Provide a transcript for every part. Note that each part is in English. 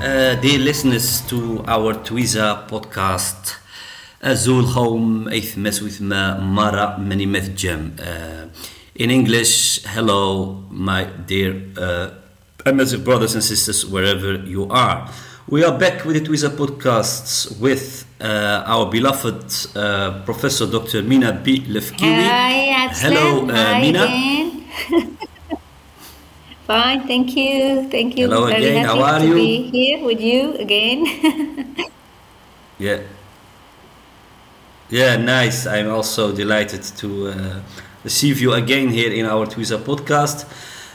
uh, dear listeners, to our Twiza podcast. Azul Home Athmes with Mara Menimeth Jem. Uh, in English, hello, my dear uh, amazing brothers and sisters, wherever you are. We are back with the Twiza podcasts with uh, our beloved uh, Professor Dr. Mina B. Lafkioui. Hi, Hello, uh, Mina. Fine, thank you. Thank you. Hello Very again, happy how are to you? be here with you again. Yeah. Yeah, nice. I'm also delighted to uh, receive you again here in our Twiza podcast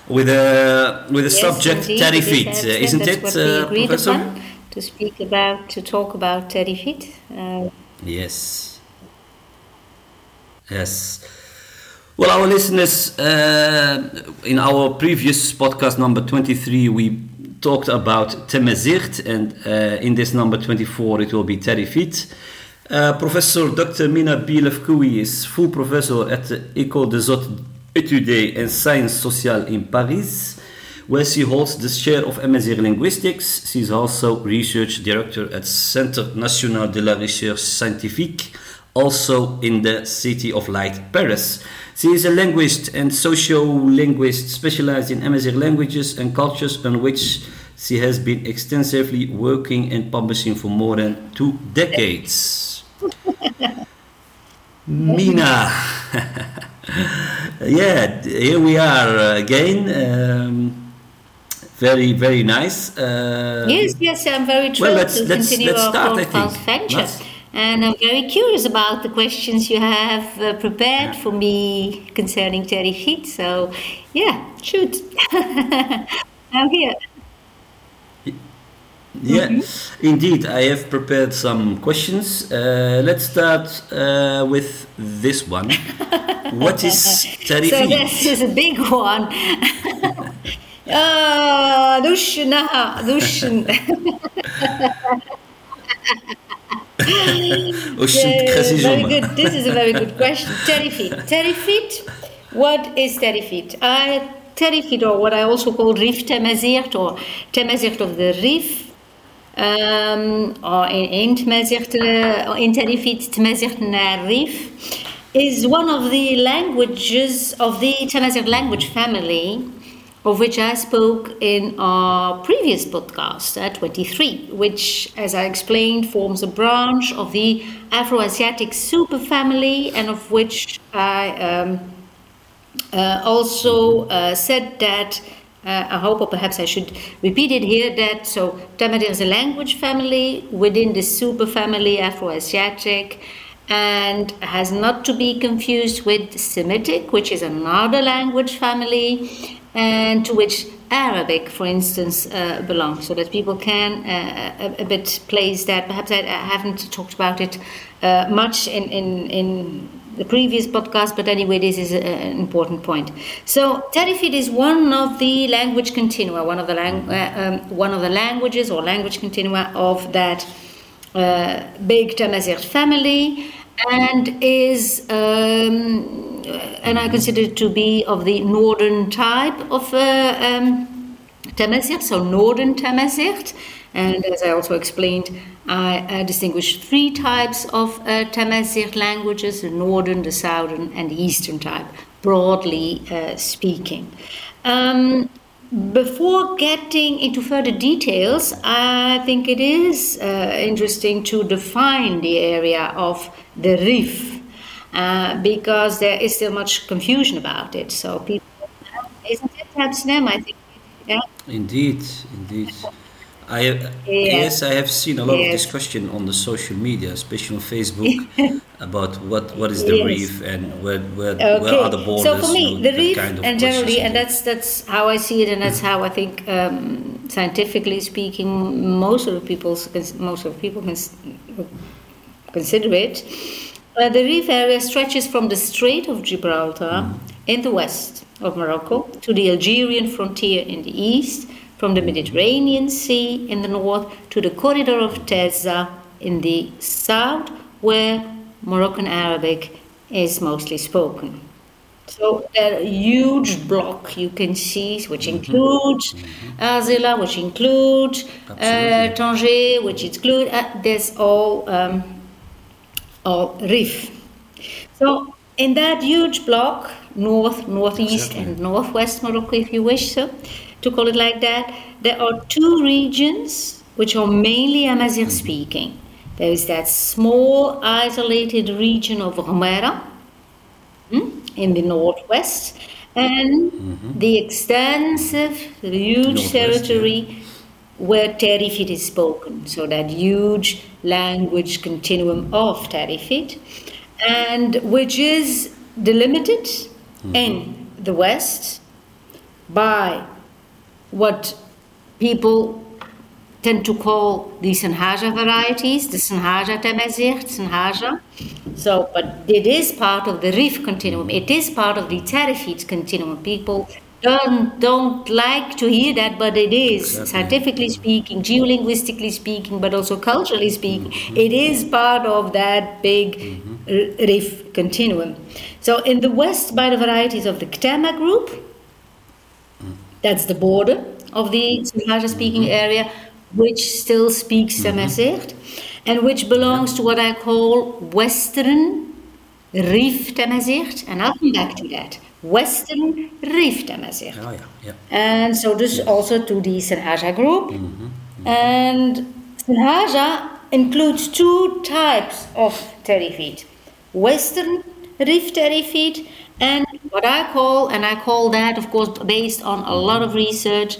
with a with a Yes, subject indeed, Teddy it is Feet, excellent. isn't it, uh, Professor? upon to speak about, to talk about Tarifit. Uh, Yes. Yes. Well, our listeners, uh, in our previous podcast number 23, we talked about Temezicht, and uh, in this number 24, it will be Feet. Uh, professor Dr. Mina B. Lafkioui is full professor at the École des Hautes Études and Sciences Sociales in Paris, where she holds the chair of Amazigh linguistics. She is also research director at Centre National de la Recherche Scientifique, also in the City of Light, Paris. She is a linguist and sociolinguist specialized in Amazigh languages and cultures, on which she has been extensively working and publishing for more than two decades. Mina. yeah, here we are again. Um, very, very nice. Uh, yes, yes, I'm very well, thrilled let's- to let's- continue let's our podcast venture. Let's- And I'm very curious about the questions you have uh, prepared for me concerning Tarifit. So, yeah, shoot. I'm here. Yeah, Mm-hmm. indeed. I have prepared some questions. Uh, let's start uh, with this one. what is Teddy So this is a big one. Ah, dush, nah, dush. Ocean Yeah, Krasi very good. This is a very good question. Feet. Tarifit. What is Tarifit? I feet, or what I also call Rif Temazirt, or Temazirt of the Rif, um, or in, Temazirt, uh, in Tarifit, Rif, is one of the languages of the Temazirt language family of which I spoke in our previous podcast, uh, 23, which, as I explained, forms a branch of the Afro-Asiatic superfamily, and of which I um, uh, also uh, said that. Uh, I hope, or perhaps I should repeat it here, that so Tamadir is a language family within the superfamily Afro-Asiatic, and has not to be confused with Semitic, which is another language family, and to which Arabic, for instance, uh, belongs, so that people can uh, a, a bit place that. Perhaps I, I haven't talked about it uh, much in, in, in the previous podcast, but anyway, this is a- an important point. So, Tarifid is one of the language continua, one of the lang- uh, um, one of the languages or language continua of that uh, big Tamazight family, and is um, and I consider it to be of the northern type of uh, um, so northern Tamazight. And as I also explained, I uh, distinguish three types of uh, languages the northern, the southern, and the eastern type, broadly uh, speaking. Um, before getting into further details, I think it is uh, interesting to define the area of the reef uh, because there is still much confusion about it. So, people, isn't it, Amsterdam? I think, yeah. Indeed, indeed. I Yeah. yes, I have seen a lot of discussion on the social media, especially on Facebook, about what, what is the Yes. reef and where where, where are the borders. So for me, the reef, kind of and generally, and that's that's how I see it, and that's how I think um, scientifically speaking, most of the people most of the people can consider it. Uh, the reef area stretches from the Strait of Gibraltar mm. in the west of Morocco to the Algerian frontier in the east, from the Mediterranean Sea in the north to the corridor of Teza in the south, where Moroccan Arabic is mostly spoken. So a huge block you can see, which mm-hmm. includes mm-hmm. Azila, which includes uh, Tanger, which includes uh, there's all um, all Rif. So in that huge block, north, northeast, exactly. and northwest Morocco, if you wish so, to call it like that, there are two regions which are mainly Amazigh speaking. There is that small isolated region of Ghomara hmm, in the northwest, and mm-hmm. the extensive, huge territory yeah. where Terifit is spoken. So that huge language continuum of Terifit, and which is delimited mm-hmm. in the west by what people tend to call the Sanhaja varieties, the Sanhaja Tamazight, Sanhaja. So, but it is part of the Rif continuum. It is part of the Terifit continuum. People don't, don't like to hear that, but it is, exactly. scientifically speaking, geolinguistically speaking, but also culturally speaking, mm-hmm. it is part of that big mm-hmm. Rif continuum. So, in the West, by the varieties of the Ktama group. That's the border of the Sanhaja speaking mm-hmm. area which still speaks mm and which belongs to what I call Western Rif Tamazight, and I'll come back to that. Western Rif Tamazight. Oh, yeah, yeah. And so this yes. also to the Sanhaja group. Mm-hmm. Mm-hmm. And Sanhaja includes two types of terifit. Western Rif terifit and what I call, and I call that, of course, based on a lot of research,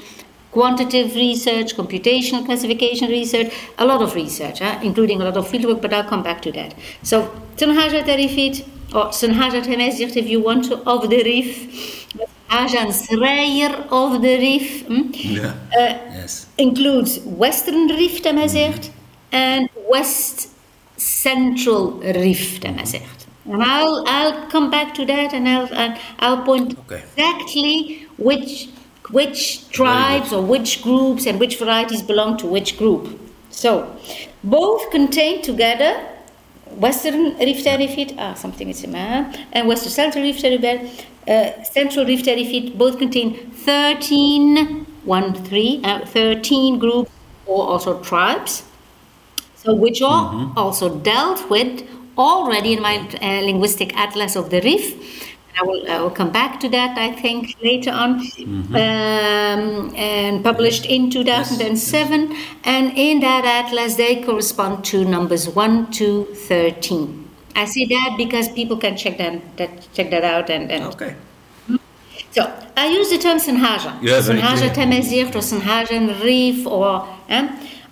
quantitative research, computational classification research, a lot of research, huh? including a lot of fieldwork, but I'll come back to that. So, Sanhaja Tarifit, or Sanhaja Temezigt, if you want to, of the Rif, Hajan Srayer of the Rif, hmm? yeah. uh, yes. includes Western Rif Temezigt mm-hmm. and West Central Rif Temezigt. And I'll, I'll come back to that and I'll, and I'll point okay. exactly which which tribes or which groups and which varieties belong to which group. So, both contain together Western Rift Terifit, ah, something is in and Western Central Rift Terifit, uh, Central Rift both contain 13, one, three, uh, 13 groups or also tribes, so which are mm-hmm. also dealt with already in my uh, linguistic atlas of the reef. I will, I will come back to that, I think, later on, mm-hmm. um, and published in 2007. Yes. And in that atlas, they correspond to numbers 1 to 13. I say that because people can check that, that check that out. and, and Okay. So I use the term Sanhaja. Yeah, Sanhaja Tamazight or Sanhaja Rif or eh?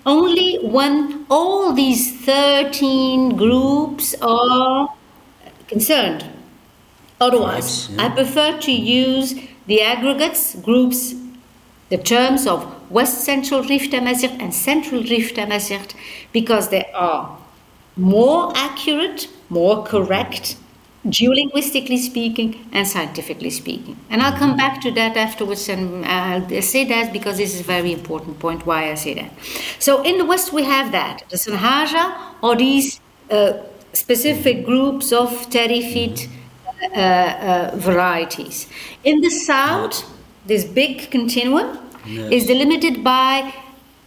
Only when all these 13 groups are concerned Otherwise, yeah. I prefer to use the aggregates, groups, the terms of West Central Rif Tamazight and Central Rif Tamazight because they are more accurate, more correct, geolinguistically speaking and scientifically speaking. And I'll come back to that afterwards and I'll say that because this is a very important point why I say that. So in the West we have that. The Sanhaja or these uh, specific groups of Terifit uh, uh, varieties. In the south, this big continuum yes. is delimited by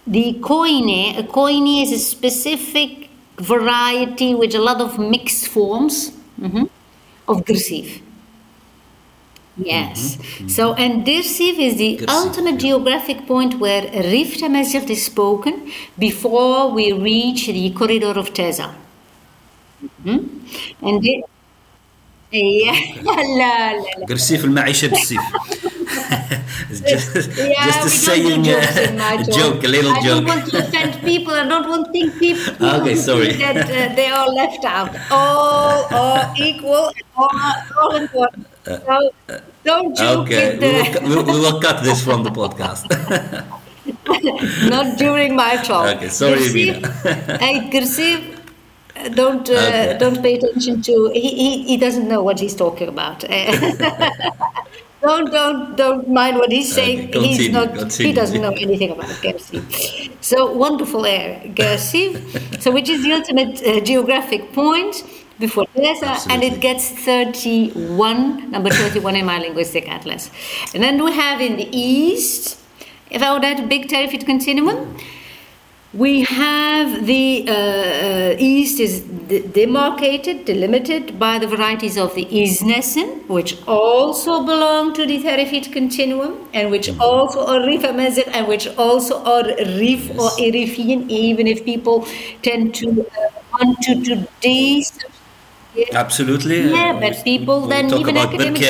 the koine. A koine is a specific variety with a lot of mixed forms mm-hmm, obtrusive. Yes. Mm-hmm. So, and Dir is the Guercif, ultimate yeah. geographic point where Rif Temesjelt is spoken before we reach the corridor of Teza. Mm-hmm. And yeah. لا la. لا. قرسيف المعيشة just, yeah, just a saying a joke a little I joke I don't want to offend people I don't want to think people, okay sorry that uh, they are left out all are equal all, all important so don't joke okay the... we, will, we will cut this from the podcast Not during my talk. Okay, sorry, Guercif, hey, Guercif, don't uh, Okay. don't pay attention to. He, he he doesn't know what he's talking about. Don't don't don't mind what he's saying. Okay, he's continue, not. He doesn't know anything about Guercif. So wonderful air, Guercif. so which is the ultimate uh, geographic point before Teresa, and it gets 31, number 31 in my linguistic atlas. And then we have in the east, if I would add a big Terifid continuum, we have the uh, uh, east is demarcated, delimited by the varieties of the Isnesen, which also belong to the Terifid continuum, and which also are Rif Amazigh, and which also are Rif or Erifian, even if people tend to uh, want to today Absolutely. yeah, Uh, but people we then even academics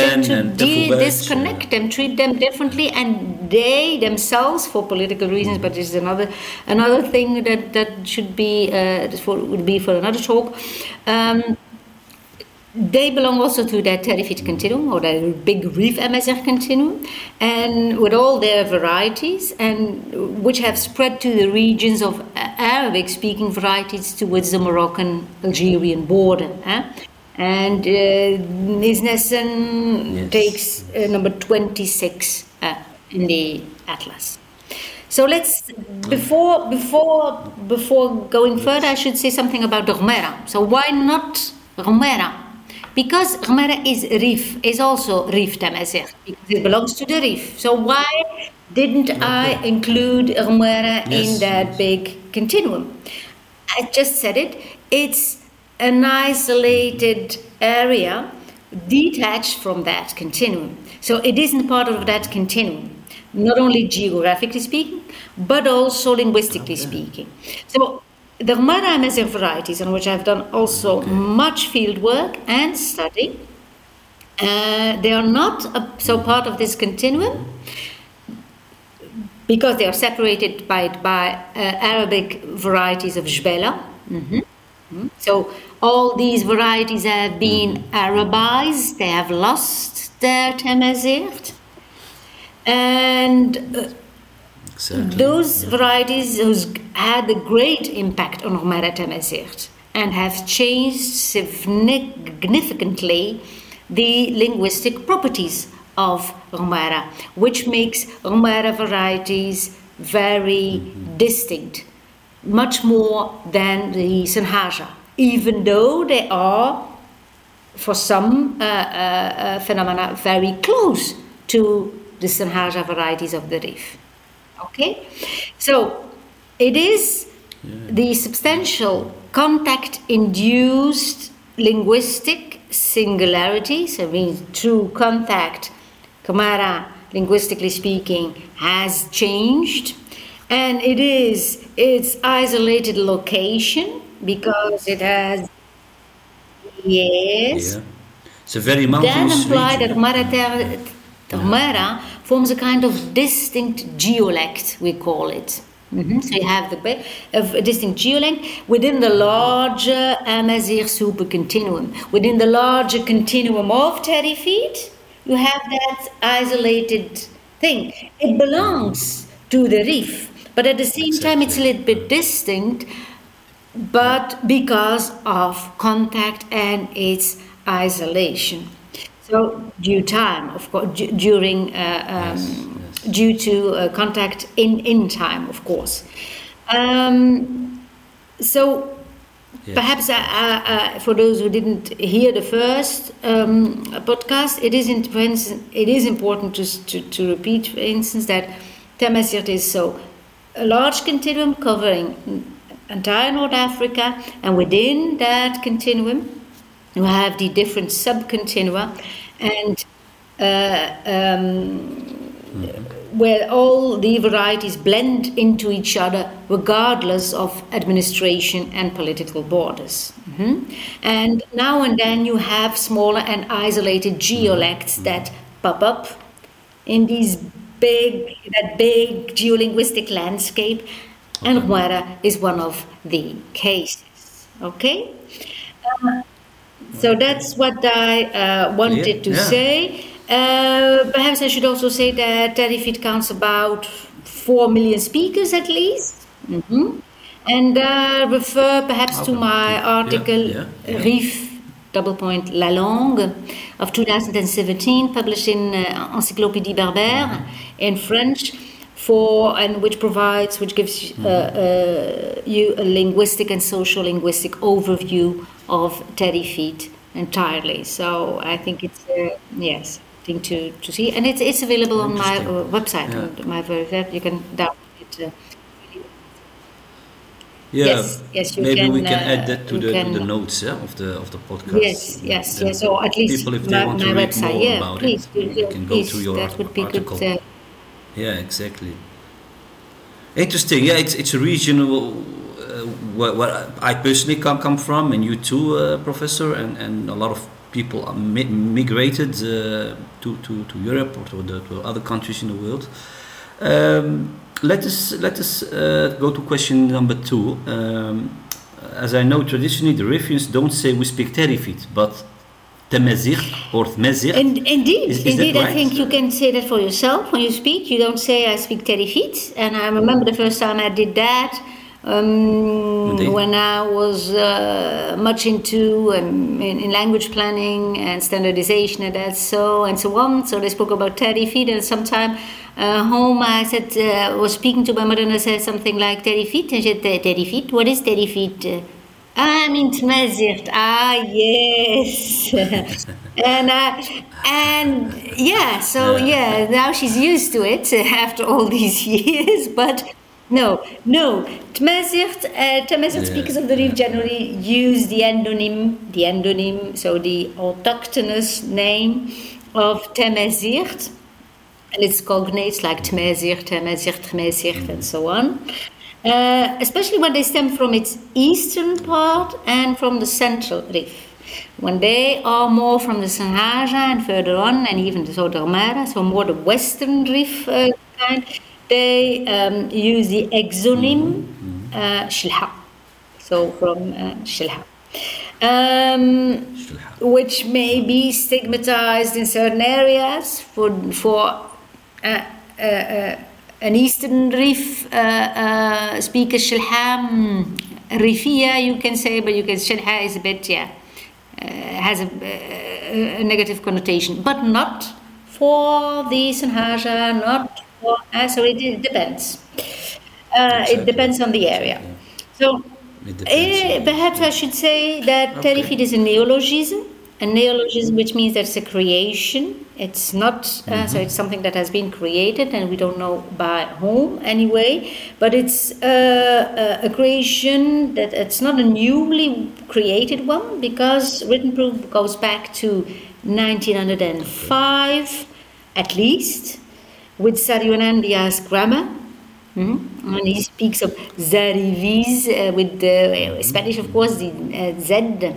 de- disconnect them, treat them differently, and they themselves, for political reasons, but it's another another thing that that should be uh, for would be for another talk. Um, they belong also to that Terifid continuum or that big reef MSR continuum, and with all their varieties, and which have spread to the regions of Arabic speaking varieties towards the Moroccan Algerian border. eh? And uh, Isnesen Yes. takes uh, number 26 uh, in the atlas. So let's before before before going further, I should say something about Ghomara. So why not Ghomara? Because Ghomara is Rif, is also Rif Tamazight, because it belongs to the Rif. So why didn't I include Ghomara in that big continuum? I just said it. It's an isolated area detached from that continuum. So it isn't part of that continuum, not only geographically speaking, but also linguistically speaking. So the Mara Amazigh varieties, on which I've done also much field work and study, uh, they are not a, so part of this continuum because they are separated by, by uh, Arabic varieties of Jbala. Mhm. Mhm. So all these varieties have been Arabized, they have lost their Tamazight. And uh, Exactly. those varieties who's had a great impact on Ghomara Tamazight and have changed significantly the linguistic properties of Ghomara, which makes Ghomara varieties very distinct, much more than the Sanhaja, even though they are, for some uh, uh, uh, phenomena, very close to the Sanhaja varieties of the Rif. Okay, so it is the substantial contact induced linguistic singularity, so means through contact, Kamara, linguistically speaking, has changed, and it is its isolated location because it has yes. Yeah. It's a very that mountainous implies that region. Mara, ter- Mara forms a kind of distinct geolect, we call it. Mhm. So you have the a distinct geolect within the larger Amazigh supercontinuum. Within the larger continuum of Terifid, you have that isolated thing. It belongs to the reef, but at the same time, it's a little bit distinct but because of contact and its isolation. So, due time, of course, du- during uh, um, due to uh, contact in in time, of course. Um, so. Yes. Perhaps uh, uh, uh, for those who didn't hear the first um, podcast, it is, in, for instance, it is important to, to, to repeat, for instance, that Tamazight is so a large continuum covering entire North Africa, and within that continuum, you have the different subcontinua, and uh, um, where all the varieties blend into each other regardless of administration and political borders. Mhm. And now and then you have smaller and isolated geolects that pop up in these big that big geolinguistic landscape and Huara is one of the cases. Okay? Uh, so that's what I uh, wanted Yeah, to yeah. say. Uh, perhaps I should also say that Terifit counts about 4 million speakers at least. Mm-hmm. And uh, refer perhaps to my article, yeah. RIF double point La Langue of 2017, published in uh, Encyclopédie Berbère Mm-hmm. in French, for and which provides, which gives uh, Mm-hmm. uh, you a linguistic and social linguistic overview of Terrifit entirely. So I think it's uh, yes thing to, to see, and it's it's available on my uh, website, Yeah. on my website. You can download it. Uh, Yeah, Yes, yes, you maybe we can, can uh, add that to the, to can- the notes yeah, of the of the podcast. Yes, yes, yes. Or at least people, if they my, want to my read website. more Yeah, about please, it, do, you yeah, can go please. through your that would be article. good. Uh, Yeah, exactly. Interesting. Yeah, it's it's a region uh, where, where I personally come come from, and you too, uh, professor, and, and a lot of people mi- migrated uh, to, to, to Europe or to, the, to other countries in the world. Um, let us let us uh, go to question number two. Um, as I know, traditionally the Riffians don't say we speak Terrifit, but Temezigh or Tmezigh. And indeed, Is- is indeed, I think you can say that for yourself when you speak. You don't say I speak Terrifit. And I remember the first time I did that um, when I was uh, much into um, in, in language planning and standardization and that so and so on. So they spoke about Terrifit, and sometime uh, home I said uh, was speaking to my mother and I said something like Terrifit, and she said Terrifit. What is Terrifit? I'm in Tmazirt. Ah, yes. and uh, and yeah, so yeah, now she's used to it after all these years. But no, no, Tmazirt, uh, Tamazirt Yeah, speakers of the Reef generally use the endonym, the endonym, so the autochthonous name of Tamazirt and its cognates like Tmezir, Temezir, Tmezir, and so on. Uh, especially when they stem from its eastern part and from the central reef. When they are more from the Sanhaja and further on, and even the Sodermara, so more the western reef uh, kind, they um, use the exonym uh, Shilha. So from uh, Shilha. Um, which may be stigmatized in certain areas for for uh, uh, uh, an Eastern Reef uh, uh, speaker Shilha mm, Rifia you can say but you can Shilha is a bit yeah uh, has a, a, a negative connotation but not for the Sanhaja not for uh, so it, it depends uh, Exactly. it depends on the area so Eh, perhaps I should say that Okay. Terrifit is a neologism. A neologism, which means that it's a creation. It's not, uh, Mm-hmm. so it's something that has been created, and we don't know by whom anyway. But it's uh, a, a creation that it's not a newly created one because written proof goes back to 1905 at least with Sarrionandia's grammar. Mhm. And he speaks of Zariviz uh, with the uh, Spanish, of course, the uh, Z.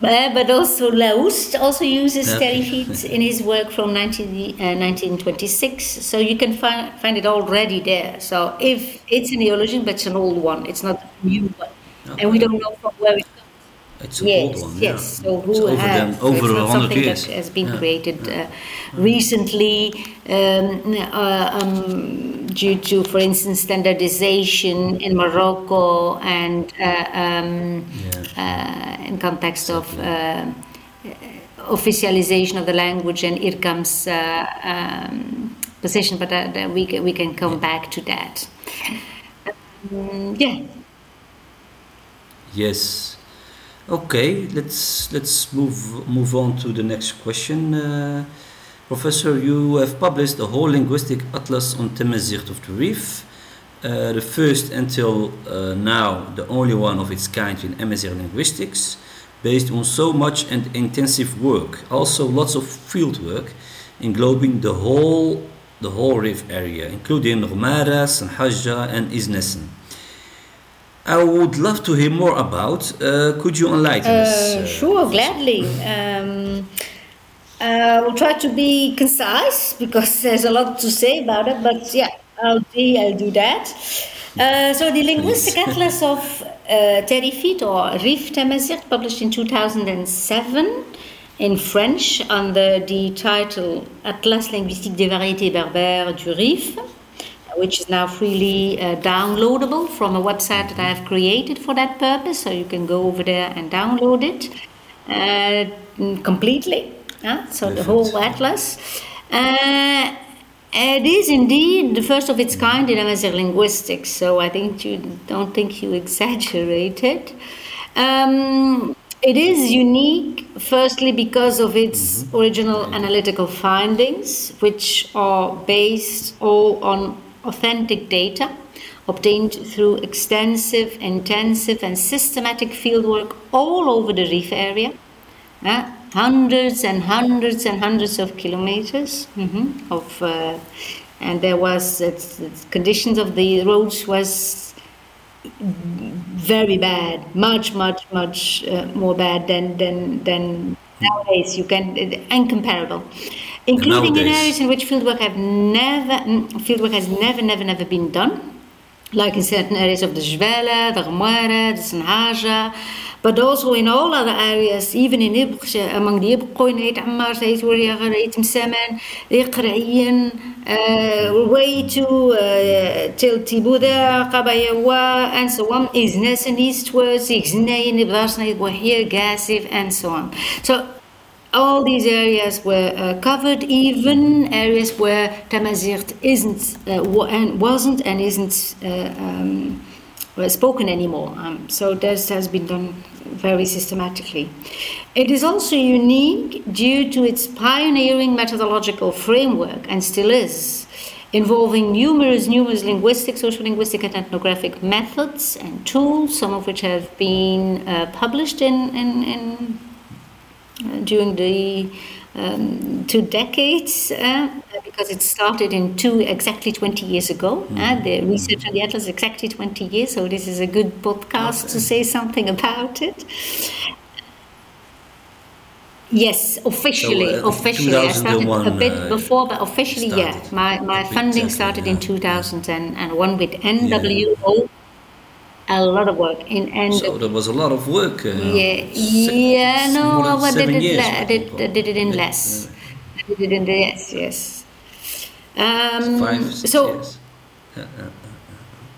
But also Laoust also uses Okay. Terrifit in his work from 19, uh, 1926. So you can find, find it already there. So if it's a neologism, but it's an old one, it's not a new one. And we don't know from where it. It's a Yes, old one. yeah. yes. So who It's over so over it's a hundred something years. that has been Yeah. created uh, recently um, uh, um, due to, for instance, standardization in Morocco and uh, um, uh, in context of uh, officialization of the language and IRCAM's uh, um, position. But we can, we can come back to that. Um, yeah. Yes. Okay, let's let's move move on to the next question. Uh, Professor, you have published a whole linguistic atlas on Tamazight of the Reef, uh, the first until uh, now the only one of its kind in Amazigh linguistics, based on so much and intensive work, also lots of field work, englobing the whole the whole reef area, including Rumara, Sanhaja, and Isnesen. I would love to hear more about. Uh, could you enlighten us? Uh, uh, sure, gladly. Um, I will try to be concise because there's a lot to say about it, but yeah, I'll do, I'll do that. Uh, so, the Linguistic Atlas of uh, Terrifit or Rif Tamazight, published in 2007 in French under the title Atlas linguistique des variétés berbères du Rif, which is now freely uh, downloadable from a website that I have created for that purpose. So you can go over there and download it uh, completely. So the whole atlas. Uh, it is indeed the first of its kind in Amazigh linguistics, so I think you don't think you exaggerated. Um, it is unique, firstly, because of its mm-hmm. original analytical findings, which are based all on authentic data obtained through extensive, intensive, and systematic fieldwork all over the reef area. Uh, hundreds and hundreds and hundreds of kilometers mm-hmm, of, uh, and there was uh, the conditions of the roads was very bad, much, much, much uh, more bad than than than nowadays. You can incomparable, including nowadays. in areas in which fieldwork have never fieldwork has never, never, never been done, like in certain areas of the Jbala, the Ghamara, the Sanhaja but also in all other areas, even in Ibq, among the Ibqoin, Eit Ammar, Eit Wariyagar, Eit Msaman, Iqra'iyan, uh, way to uh, Til Tibuda, Qabayawa, and so on, is Nesan eastwards, Ixnayin, Ibdarsna, Wahir, Gasif, and so on. So all these areas were uh, covered, even areas where Tamazight isn't uh, and wasn't and isn't uh, um, spoken anymore. Um, so this has been done very systematically. It is also unique due to its pioneering methodological framework, and still is, involving numerous, numerous linguistic, social linguistic, and ethnographic methods and tools, some of which have been uh, published in, in, in during the um, two decades uh, because it started in two exactly 20 years ago. Mm. Uh, the research on the atlas exactly 20 years, so this is a good podcast okay. to say something about it. Yes, officially, so, uh, officially. I started a bit uh, before, but officially, yeah. My, my funding started yeah. in 2001 with NWO. Yeah a lot of work in and so there was a lot of work uh, yeah six, yeah no I did it, years, did, I did it in less I did it in yes yes um, Five, so years.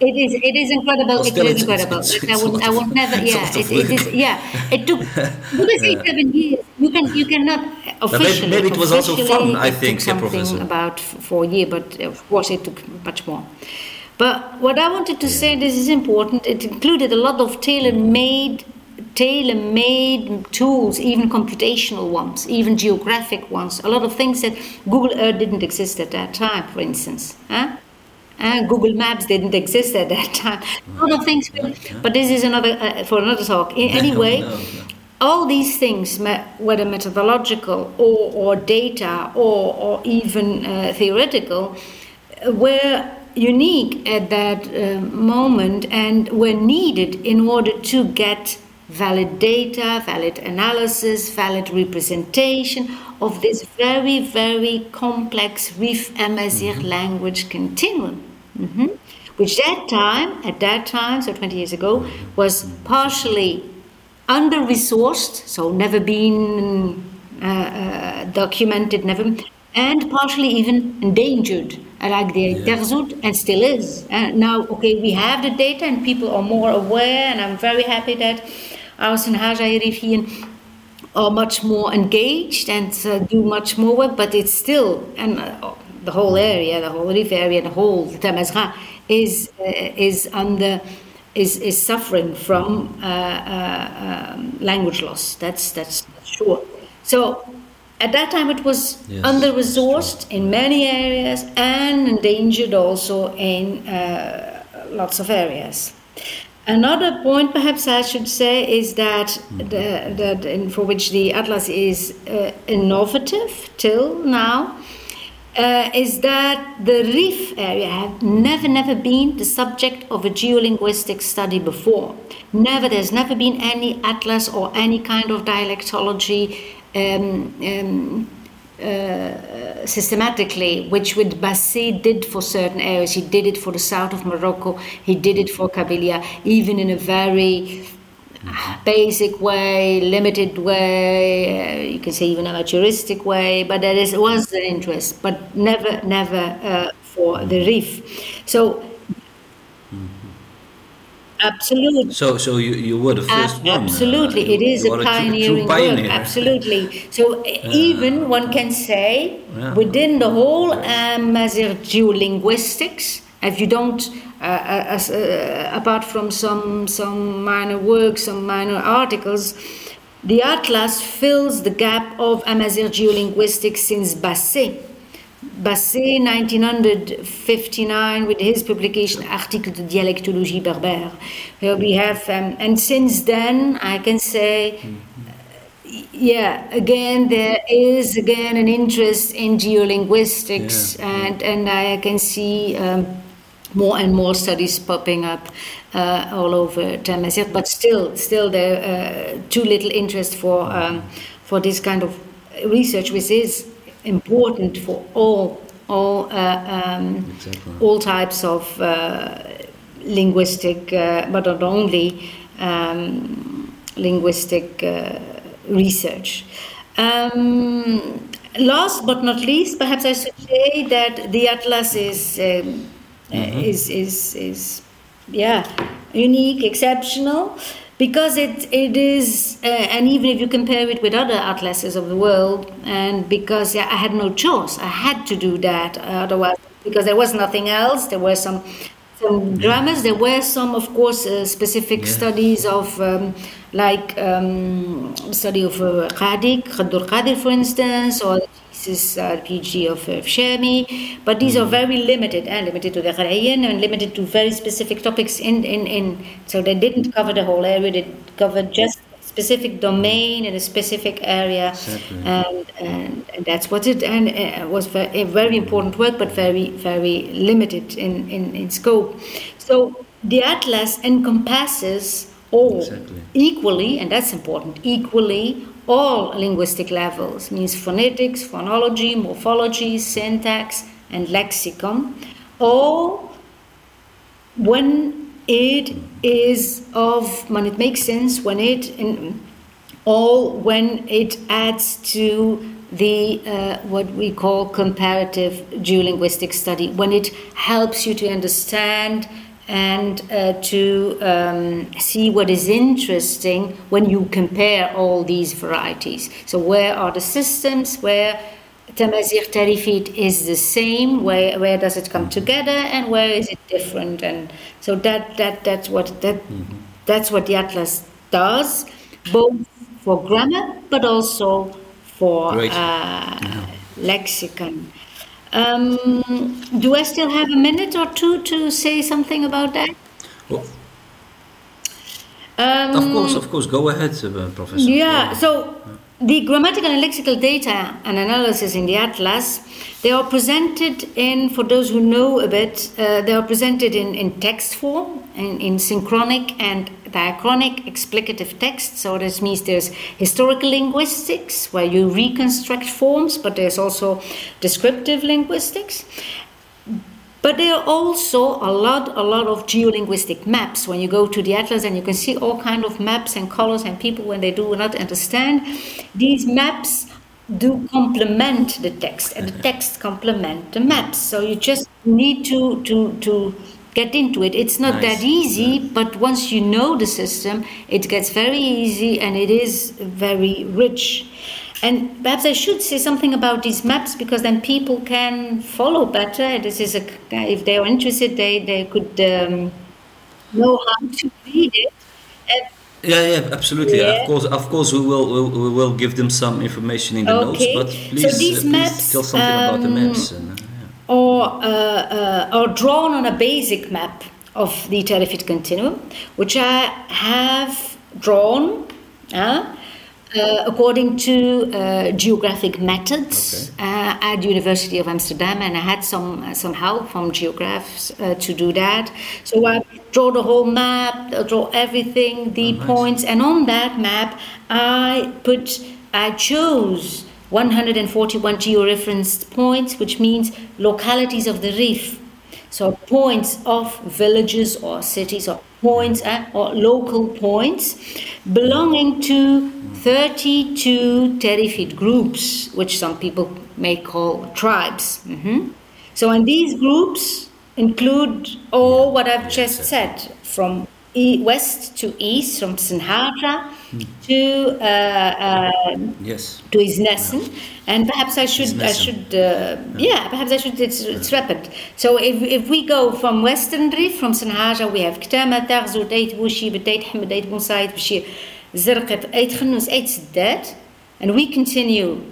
It is. It is incredible. Well, it is incredible. It's, it's, I would. I would never. Yeah. It, it is. Yeah. It took. Because yeah. seven years. You can. You cannot officially. Maybe, maybe it was also fun. I think. Something yeah, about four years, but of course it took much more. But what I wanted to say, this is important, it included a lot of tailor-made tailor-made tools, even computational ones, even geographic ones, a lot of things that Google Earth didn't exist at that time, for instance. Huh? Uh, Google Maps didn't exist at that time. A lot of things, but this is another uh, for another talk. Anyway, no, no, no. all these things, whether methodological or, or data or, or even uh, theoretical, were unique at that uh, moment and were needed in order to get valid data, valid analysis, valid representation of this very, very complex Rif Amazigh mm-hmm. language continuum. Mm-hmm. Which that time, at that time, so 20 years ago, was partially under resourced, so never been uh, uh, documented, never, and partially even endangered like the yeah. and still is. And now, okay, we have the data and people are more aware, and I'm very happy that our Rifian are much more engaged and uh, do much more work, but it's still, and uh, the whole area, the whole Rif area, the whole Tamazight is, uh, is under. Is, is suffering from uh, uh, um, language loss. That's, that's sure. So at that time, it was yes, under resourced in many areas and endangered also in uh, lots of areas. Another point, perhaps I should say, is that mm-hmm. the, that for which the atlas is uh, innovative till now, uh, is that the reef area had never, never been the subject of a geolinguistic study before. Never, there's never been any atlas or any kind of dialectology um, um, uh, systematically, which what Basset did for certain areas. He did it for the south of Morocco, he did it for Kabylia, even in a very basic way, limited way, uh, you can say even amateuristic way, but there is, was an interest, but never, never uh, for the reef. So Absolutely. So, so you, you were the first one. Absolutely, uh, it is a pioneering true pioneer. work. Absolutely. So even one can say Yeah. within the whole Amazigh geolinguistics, if you don't, uh, uh, as, uh, apart from some some minor works, some minor articles, the atlas fills the gap of Amazigh geolinguistics since Basset. Basset, 1959, with his publication Article de dialectologie berbère. Where we have, um, and since then, I can say, yeah, again, there is again an interest in geolinguistics, Yeah. and, and I can see um, more and more studies popping up uh, all over Tamazight, but still, still there uh, too little interest for um, for this kind of research, which is important for all all uh, um, Exactly. all types of uh, linguistic, uh, but not only um, linguistic uh, research. Um, last but not least, perhaps I should say that the atlas is um, uh, is is is yeah unique, exceptional. Because it, it is, uh, and even if you compare it with other atlases of the world, and because yeah, I had no choice, I had to do that. Otherwise, because there was nothing else, there were some some dramas. There were some, of course, uh, specific Yeah. studies of, um, like um, study of uh, Qadik, Khadur Qadir, for instance, or thesis, uh, PhD of uh, Shami. But these are very limited, and limited to the Qarayan, and limited to very specific topics. In, in, in so they didn't cover the whole area. They covered just a specific domain in a specific area, and, and and that's what it and uh, was ve- a very important work, but very very limited in, in, in scope. So the atlas encompasses all Exactly. equally, and that's important. Equally, all linguistic levels means phonetics, phonology, morphology, syntax, and lexicon, all when it is of when it makes sense when it in, all when it adds to the uh, what we call comparative geolinguistic study when it helps you to understand and uh, to um, see what is interesting when you compare all these varieties so where are the systems where Tamazigh Tarifit is the same. Where where does it come together, and where is it different? And so that that that's what that that's what the atlas does, both for grammar but also for uh, lexicon. Um, do I still have a minute or two to say something about that? Well, Um, of course, of course. Go ahead, uh, Professor. Yeah, so the grammatical and lexical data and analysis in the atlas, they are presented in, for those who know a bit, uh, they are presented in, in text form, in, in synchronic and diachronic explicative text. So this means there's historical linguistics, where you reconstruct forms, but there's also descriptive linguistics. But there are also a lot, a lot of geolinguistic maps. When you go to the atlas, and you can see all kind of maps and colors, and people when they do not understand, these maps do complement the text, and the mm-hmm. text complement the maps. So you just need to to to get into it. It's not Nice. that easy, but once you know the system, it gets very easy, and it is very rich. And perhaps I should say something about these maps because then people can follow better. This is a if they are interested, they they could um, know how to read it. And Yeah, yeah, absolutely. Yeah. Of course, of course, we will, we, we will give them some information in the Okay. notes. But So please, these uh, please maps, tell something about the um, maps. And, uh, yeah. Or, uh, uh, or drawn on a basic map of the Tarifit continuum, which I have drawn uh, uh, according to uh, geographic methods uh, at University of Amsterdam, and I had some uh, some help from geographs uh, to do that. So I draw the whole map, I draw everything, the nice. points, and on that map I put I chose 141 georeferenced points, which means localities of the reef. So points of villages or cities or points uh, or local points belonging to 32 terrified groups, which some people may call tribes. Mhm. So, and these groups include all what I've just said from west to east, from Sanhaja to uh, uh, Yes. to Isnessen, and perhaps I should, I should, uh, yeah, perhaps I should. It's, it's rapid. So if, if we go from Western Reef, from Sanhaja, we have Ktama, Tarzu, Deit Bushi, Deit Hamad, Deit Bunsaid, Bushi, Zirqat, Eit Khnus, Eit Siddat, and we continue.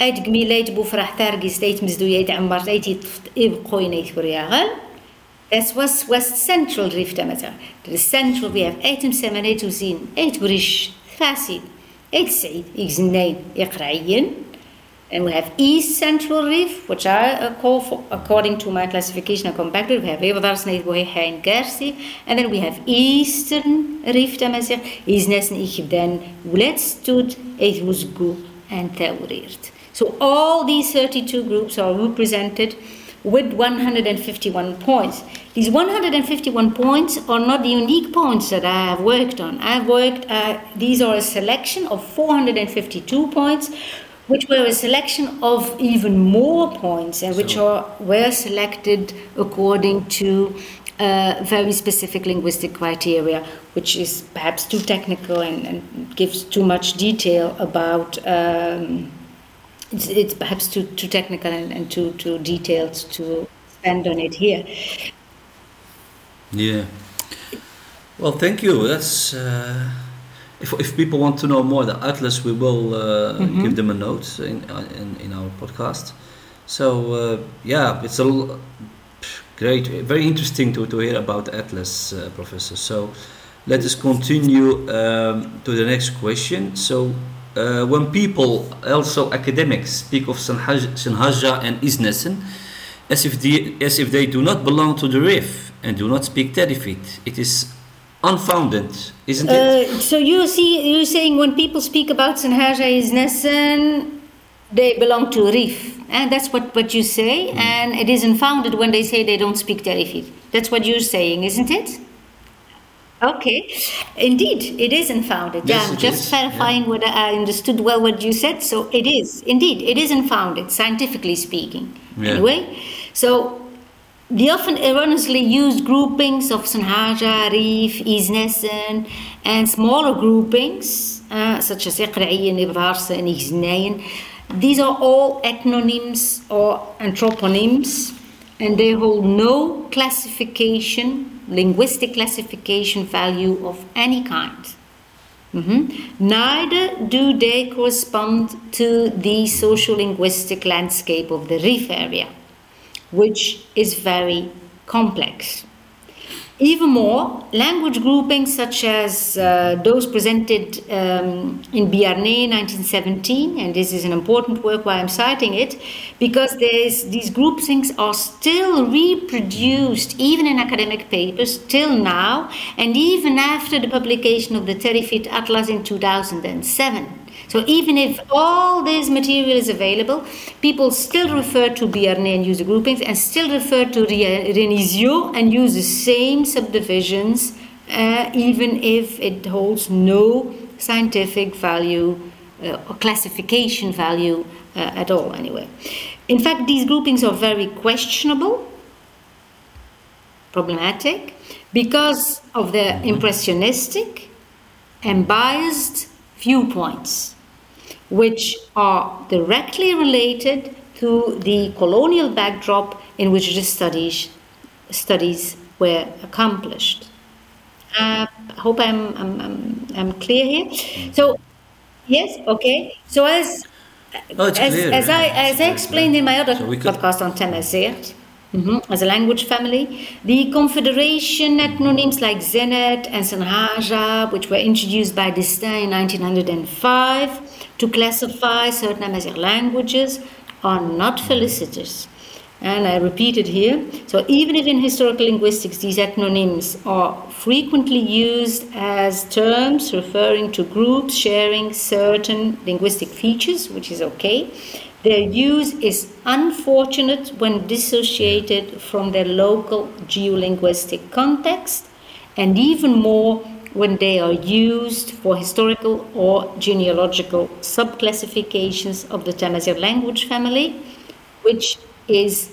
Eit Gmil, Eit Bufrah, Targis, Eit Mizdu, Eit Ammar, Eit Ibqoin, Eit Kuriagal. This was West Central Rift. drift متاع the central we have 8 7 8 بريش ثلاثين 8 سعيد إجزنين يقرعين And we have East Central Rift, which uh, are for, according to my classification, I come back to. We have Eberdarsneid, Boheha, and Guercif. And then we have Eastern Rif, Tamazir, Isnes, and Ichibden, Wletstud, Eithmusgu, and Taurir. So all these 32 groups are represented with 151 points. These 151 points are not the unique points that I have worked on. I've worked, uh, these are a selection of 452 points, which were a selection of even more points and which are, were selected according to uh, very specific linguistic criteria, which is perhaps too technical and, and gives too much detail about. Um, it's, it's perhaps too, too technical and, and too, too detailed to spend on it here. Yeah. Well, thank you. That's uh, if if people want to know more the atlas, we will uh, Mhm. give them a note in in, in our podcast. So uh, yeah, it's a l- great, very interesting to, to hear about the atlas, uh, Professor. So let us continue um, to the next question. So. Uh, when people, also academics, speak of Sanhaj- Sanhaja and Isnesen, as if, the, as if they do not belong to the Rif and do not speak Tarifit. It is unfounded, isn't it? Uh, so you see, you're saying when people speak about Sanhaja is Nessen, they belong to Rif. And that's what, what you say, and it is unfounded when they say they don't speak Tarifit. That's what you're saying, isn't it? Okay, indeed, it is unfounded. Yes, yeah, I'm just is, clarifying whether I understood well what you said. So it is, indeed, it is unfounded, scientifically speaking. Yeah. Anyway, so the often erroneously used groupings of Sanhaja, Rif, Isnessen, and smaller groupings, uh, such as Iqra'iyin, Ibrarsa, and Iznayin, these are all ethnonyms or anthroponyms, and they hold no classification, linguistic classification value of any kind. Mhm. Neither do they correspond to the social linguistic landscape of the Rif area, which is very complex. Even more, language groupings such as uh, those presented um, in Biarnay 1917, and this is an important work why I'm citing it, because these groupings are still reproduced even in academic papers till now, and even after the publication of the Tarifit Atlas in 2007. So even if all this material is available, people still refer to Biarnay and use the groupings, and still refer to Re- Renisio and use the same subdivisions, uh, even if it holds no scientific value uh, or classification value uh, at all, anyway. In fact, these groupings are very questionable problematic because of their impressionistic and biased viewpoints, which are directly related to the colonial backdrop in which the studies, studies were accomplished. Uh, I hope I'm, I'm, I'm, I'm clear here. So, yes, okay. So, as Oh, as, clear, as yeah. I as I explained in my other So could- podcast on Tamazirt, mhm, as a language family, the Confederation ethnonyms like Zenet and Sanhaja, which were introduced by Destaing in 1905 to classify certain Amazigh languages, are not felicitous. And I repeat it here. So, even if in historical linguistics these ethnonyms are frequently used as terms referring to groups sharing certain linguistic features, which is okay, their use is unfortunate when dissociated from their local geolinguistic context, and even more when they are used for historical or genealogical subclassifications of the Tamazight language family, which is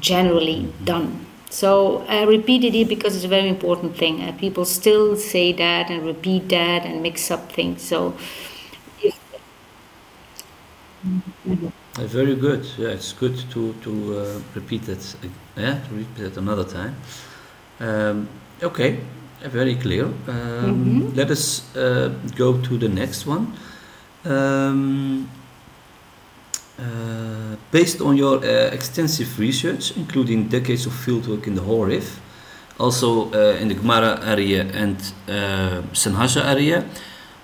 generally done. So I repeated it because it's a very important thing. Uh, people still say that and repeat that and mix up things. So. If, very good. Yeah, it's good to to uh, repeat it. Uh, yeah, to repeat it another time. Um, okay, very clear. Um, mm-hmm. Let us uh, go to the next one. Um, uh, based on your uh, extensive research, including decades of fieldwork in the Hoh Rif, also uh, in the Ghomara area and uh, Sanhaja area,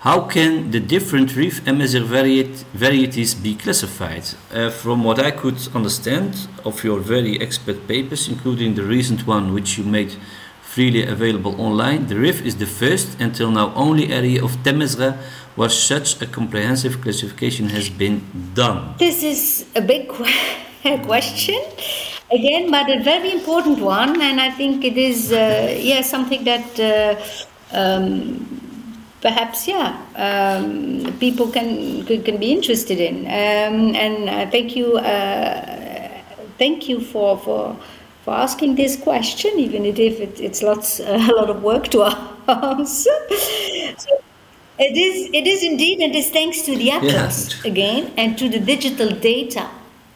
how can the different Rif variet varieties be classified? Uh, from what I could understand of your very expert papers, including the recent one which you made freely available online, the Rif is the first until now only area of Tamazgha where such a comprehensive classification has been done? This is a big question again, but a very important one, and I think it is uh, yeah something that uh, um, perhaps yeah um, people can, can be interested in. Um, and uh, thank you, uh, thank you for for for asking this question, even if it, it's lots a lot of work to answer. So, it is, it is indeed, and it is thanks to the Atlas again and to the digital data,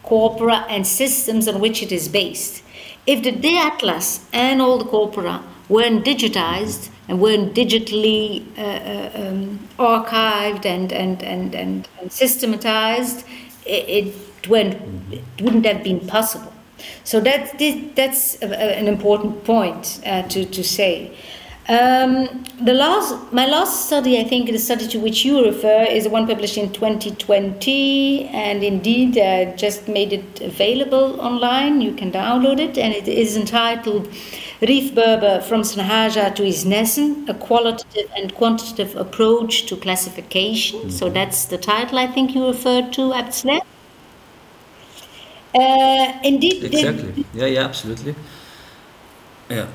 corpora, and systems on which it is based. If the D Atlas and all the corpora weren't digitized and weren't digitally uh, uh, um, archived and, and, and, and, and systematized, it, it, went, it wouldn't have been possible. So that, that's an important point uh, to, to say. Um, the last, my last study, I think, the study to which you refer, is the one published in 2020, and indeed, uh, just made it available online. You can download it, and it is entitled Rif Berber from Sanhaja to Isnessen, a qualitative and quantitative approach to classification. Mm-hmm. So that's the title I think you referred to, Abtsnet. Uh, indeed. Exactly. Yeah, yeah, absolutely. Yeah.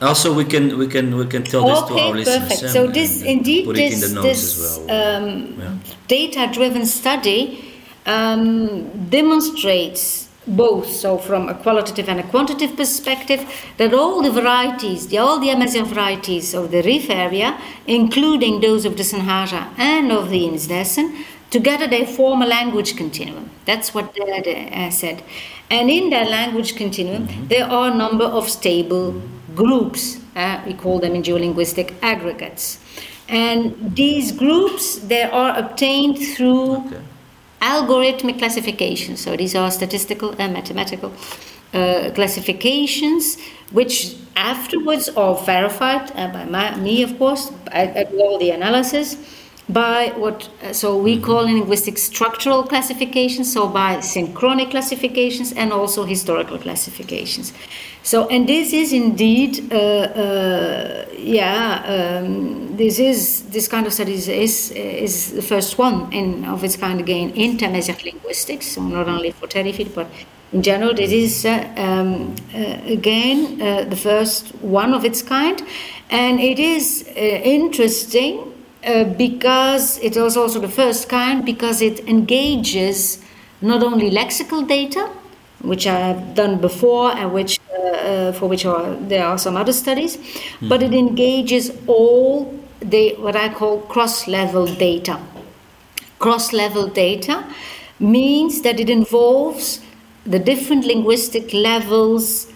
Also, we can we can we can tell this okay, to our listeners. perfect. So this and indeed this, this well. um, yeah. data-driven study um, demonstrates both, so from a qualitative and a quantitative perspective, that all the varieties, the, all the Amazigh varieties of the Rif area, including those of the Sanhaja and of the Insnessen, together they form a language continuum. That's what they uh, said. And in that language continuum, mm-hmm. there are a number of stable groups. Uh, we call them in geolinguistic aggregates. And these groups, they are obtained through okay. algorithmic classification. So these are statistical and mathematical uh, classifications, which afterwards are verified uh, by my, me, of course. I, I do all the analysis by what uh, so we mm-hmm. call in linguistics structural classifications so by synchronic classifications and also historical classifications so and this is indeed uh, uh, yeah um, this is this kind of studies is is the first one in of its kind again in Tamazight linguistics so not only for Tarifit but in general this is uh, um, uh, again uh, the first one of its kind and it is interesting uh, because it was also the first kind because it engages not only lexical data, which I have done before and which uh, uh, for which are, there are some other studies, mm-hmm. but it engages all the what I call cross-level data. Cross-level data means that it involves the different linguistic levels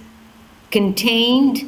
contained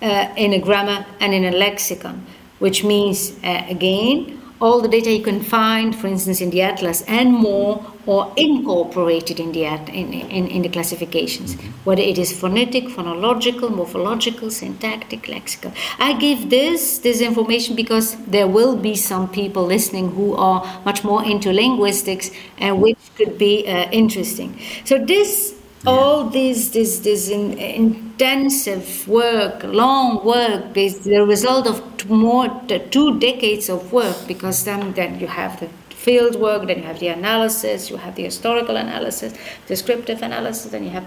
uh, in a grammar and in a lexicon which means, uh, again, all the data you can find, for instance, in the atlas and more, or incorporated in the, in, in, in the classifications, whether it is phonetic, phonological, morphological, syntactic, lexical. I give this, this information because there will be some people listening who are much more into linguistics and which could be uh, interesting. So this all this this this in, intensive work long work is the result of more two decades of work because then then you have the field work then you have the analysis you have the historical analysis descriptive analysis then you have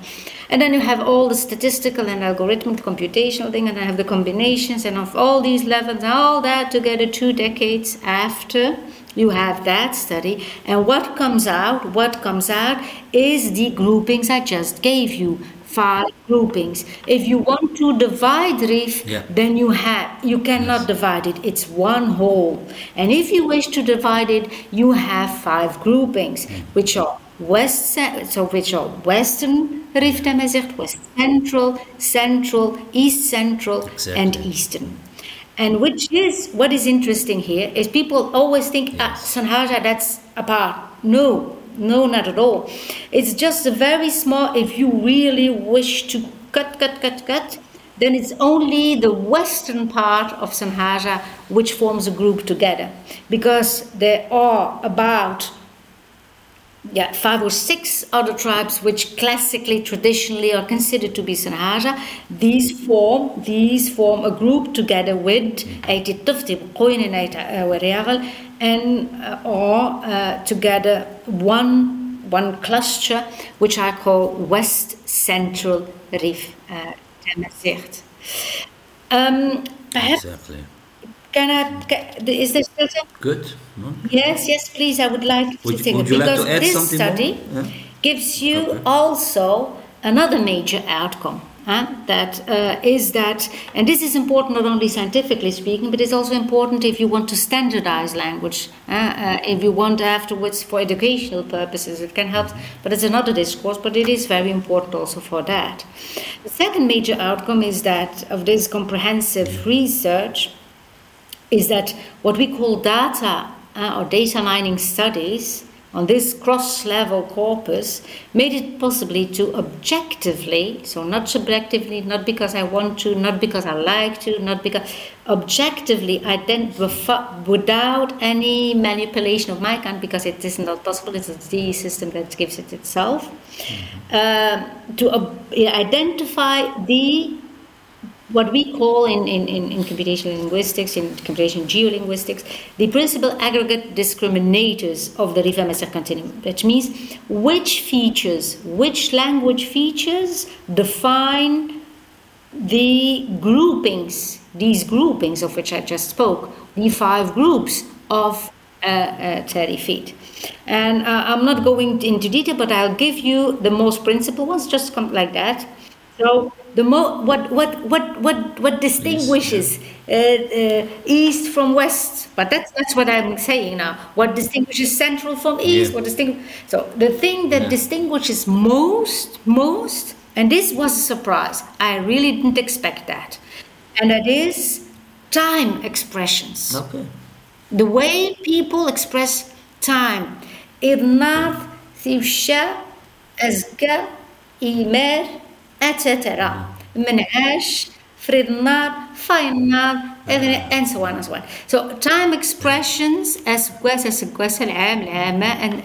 and then you have all the statistical and algorithmic computational thing and then have the combinations and of all these levels all that together two decades after you have that study and what comes out what comes out is the groupings i just gave you five groupings. If you want to divide Rif, Yeah. then you have you cannot divide it. It's one whole. And if you wish to divide it, you have five groupings, hmm. which are west so which are western Rif Tamazight, west central, central, east central, and Exactly. eastern. And which is what is interesting here is people always think ah, Sanhaja that's apart. No, no, not at all. It's just a very small. If you really wish to cut, cut, cut, cut, then it's only the western part of Sanhaja which forms a group together, because there are about yeah, five or six other tribes which classically, traditionally are considered to be Sanhaja. These form these form a group together with Eiti Tufti, Qoyin and Eiti and uh, are uh, together one one cluster which I call West Central Rif uh, Um, Exactly. Can I? Can, is there still time? Good. No? Yes, yes, please. I would like Would- to think would it like because add this study Yeah. gives you Okay. also another major outcome. huh, that uh, is that, and this is important not only scientifically speaking, but it's also important if you want to standardize language. uh, uh, if you want afterwards for educational purposes, it can help. But it's another discourse. But it is very important also for that. The second major outcome is that of this comprehensive research is that what we call data uh, or data mining studies on this cross level corpus made it possibly to objectively, so not subjectively, not because I want to, not because I like to, not because objectively identify without any manipulation of my kind, because it is not possible, it's the system that gives it itself, uh, to identify the what we call in, in, in, in computational linguistics, in computational geolinguistics, the principal aggregate discriminators of the Riva-Messer continuum. That means which features, which language features define the groupings, these groupings of which I just spoke, the five groups of uh, uh, Tarifit. And uh, I'm not going into detail, but I'll give you the most principal ones, just come like that. So the mo- what what what what what distinguishes uh, uh, east from west? But that's that's what I'm saying now. What distinguishes central from east? Yeah. What distinguish? So the thing that Yeah. distinguishes most most, and this was a surprise. I really didn't expect that, and that is time expressions Okay. the way people express time. Irnad, Thivsha, Azga, Imer, etc. Men'ash, Fridnad, Fainad, and so on and so on. So time expressions as well as Gwasal Am, Lama, and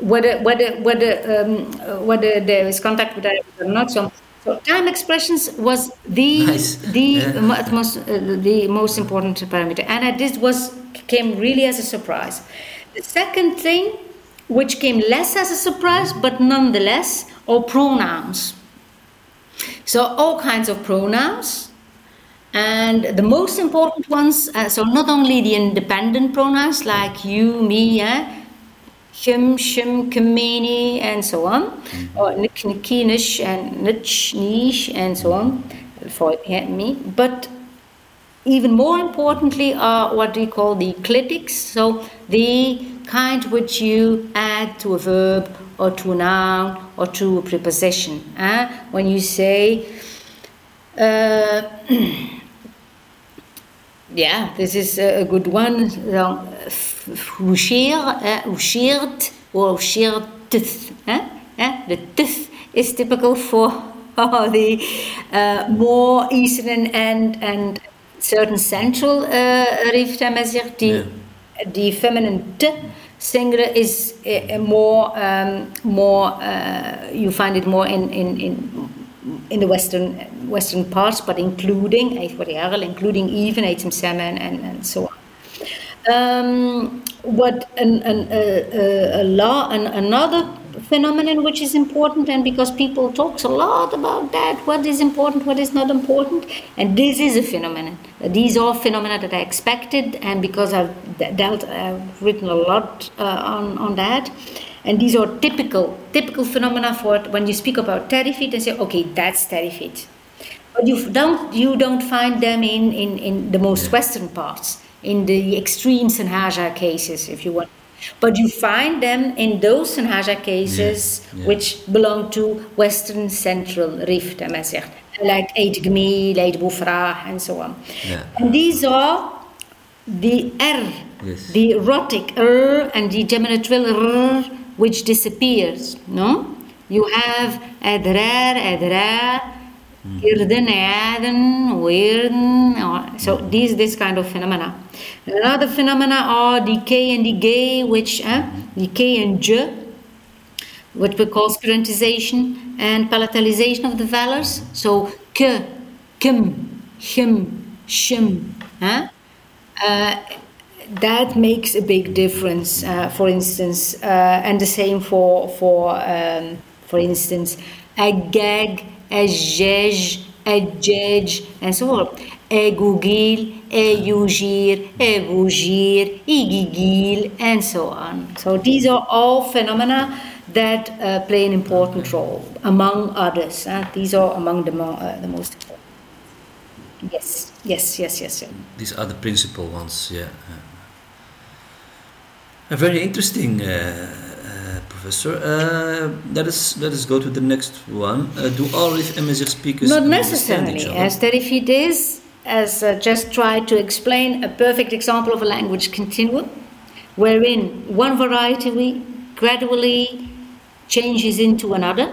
whether whether whether um, whether there is contact with Arabic or not. So, so time expressions was the Nice. the Yeah. most uh, the most important parameter, and this was came really as a surprise. The second thing, which came less as a surprise, but nonetheless, are pronouns. So all kinds of pronouns, and the most important ones. Uh, so not only the independent pronouns like you, me, eh, him, shim, kamini, and so on, or nik, niki, nish, and nich, nish, and so on, for yeah, me. But even more importantly are what we call the clitics, so the kind which you add to a verb or to a noun or to a preposition. eh? When you say, uh, yeah, this is a good one. So, Hushir, uh, or Hushirtith. Eh? Eh? The tith is typical for the uh, more eastern and, and certain central uh, Tamazight. The, the feminine t singular is uh, more, um, more uh, you find it more in, in, in in the western western parts, but including Eithwariagel, including even Eitem Semen and, and so on. Um, what an, an, a, a law, an, another phenomenon which is important, and because people talks a lot about that, what is important, what is not important, and this is a phenomenon. These are phenomena that I expected, and because I've dealt, I've written a lot uh, on on that, And these are typical typical phenomena for it. When you speak about terrifit and say, okay, that's terrifit. But you don't you don't find them in, in, in the most western parts, in the extreme Sanhaja cases, if you want. But you find them in those Sanhaja cases Yeah, yeah. which belong to Western Central Rift, men zegt. Like Eid Gmi, Eid and so on. Yeah. And these are the R, Yes. the rhotic R and the geminatorial R, which disappears. No, you have adrar, adra, irden, aden, weirden. So these this kind of phenomena. Another phenomena are K and the gay, which uh, the K and J, what we call spirantization and palatalization of the vowels. So k, kim, him, shim. Huh? Uh, that makes a big difference. Uh, for instance, uh, and the same for for um, for instance, a gag, a jej, and so on. Gugil, a yujir, igigil, and so on. So these are all phenomena that uh, play an important role, among others. uh, these are among the, mo- uh, the most important. Yes, yes, yes, yes. yes. These are the principal ones, yeah. Very interesting, uh, Professor. Uh, let us let us go to the next one. Uh, do all Rif Amazigh speakers Not necessarily, each other? as Tarifit is, as uh, just tried to explain, a perfect example of a language continuum, wherein one variety we gradually changes into another.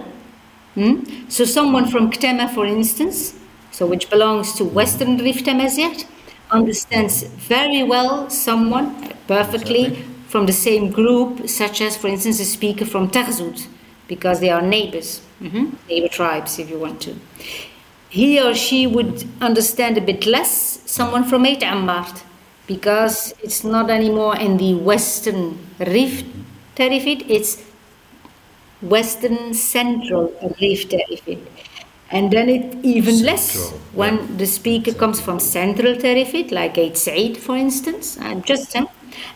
Hmm? So someone from Ketama, for instance, so which belongs to Western Rift Amazigh, understands very well someone perfectly. From the same group, such as, for instance, a speaker from Tarzut, because they are neighbors, mhm, neighbor tribes, if you want to. He or she would understand a bit less someone from Eit Ammart, because it's not anymore in the Western Rift Tarifit, it's Western Central Rift Tarifit. And then it even less Central, when yeah. the speaker comes from Central Tarifit, like Eit Said, for instance, uh, just uh,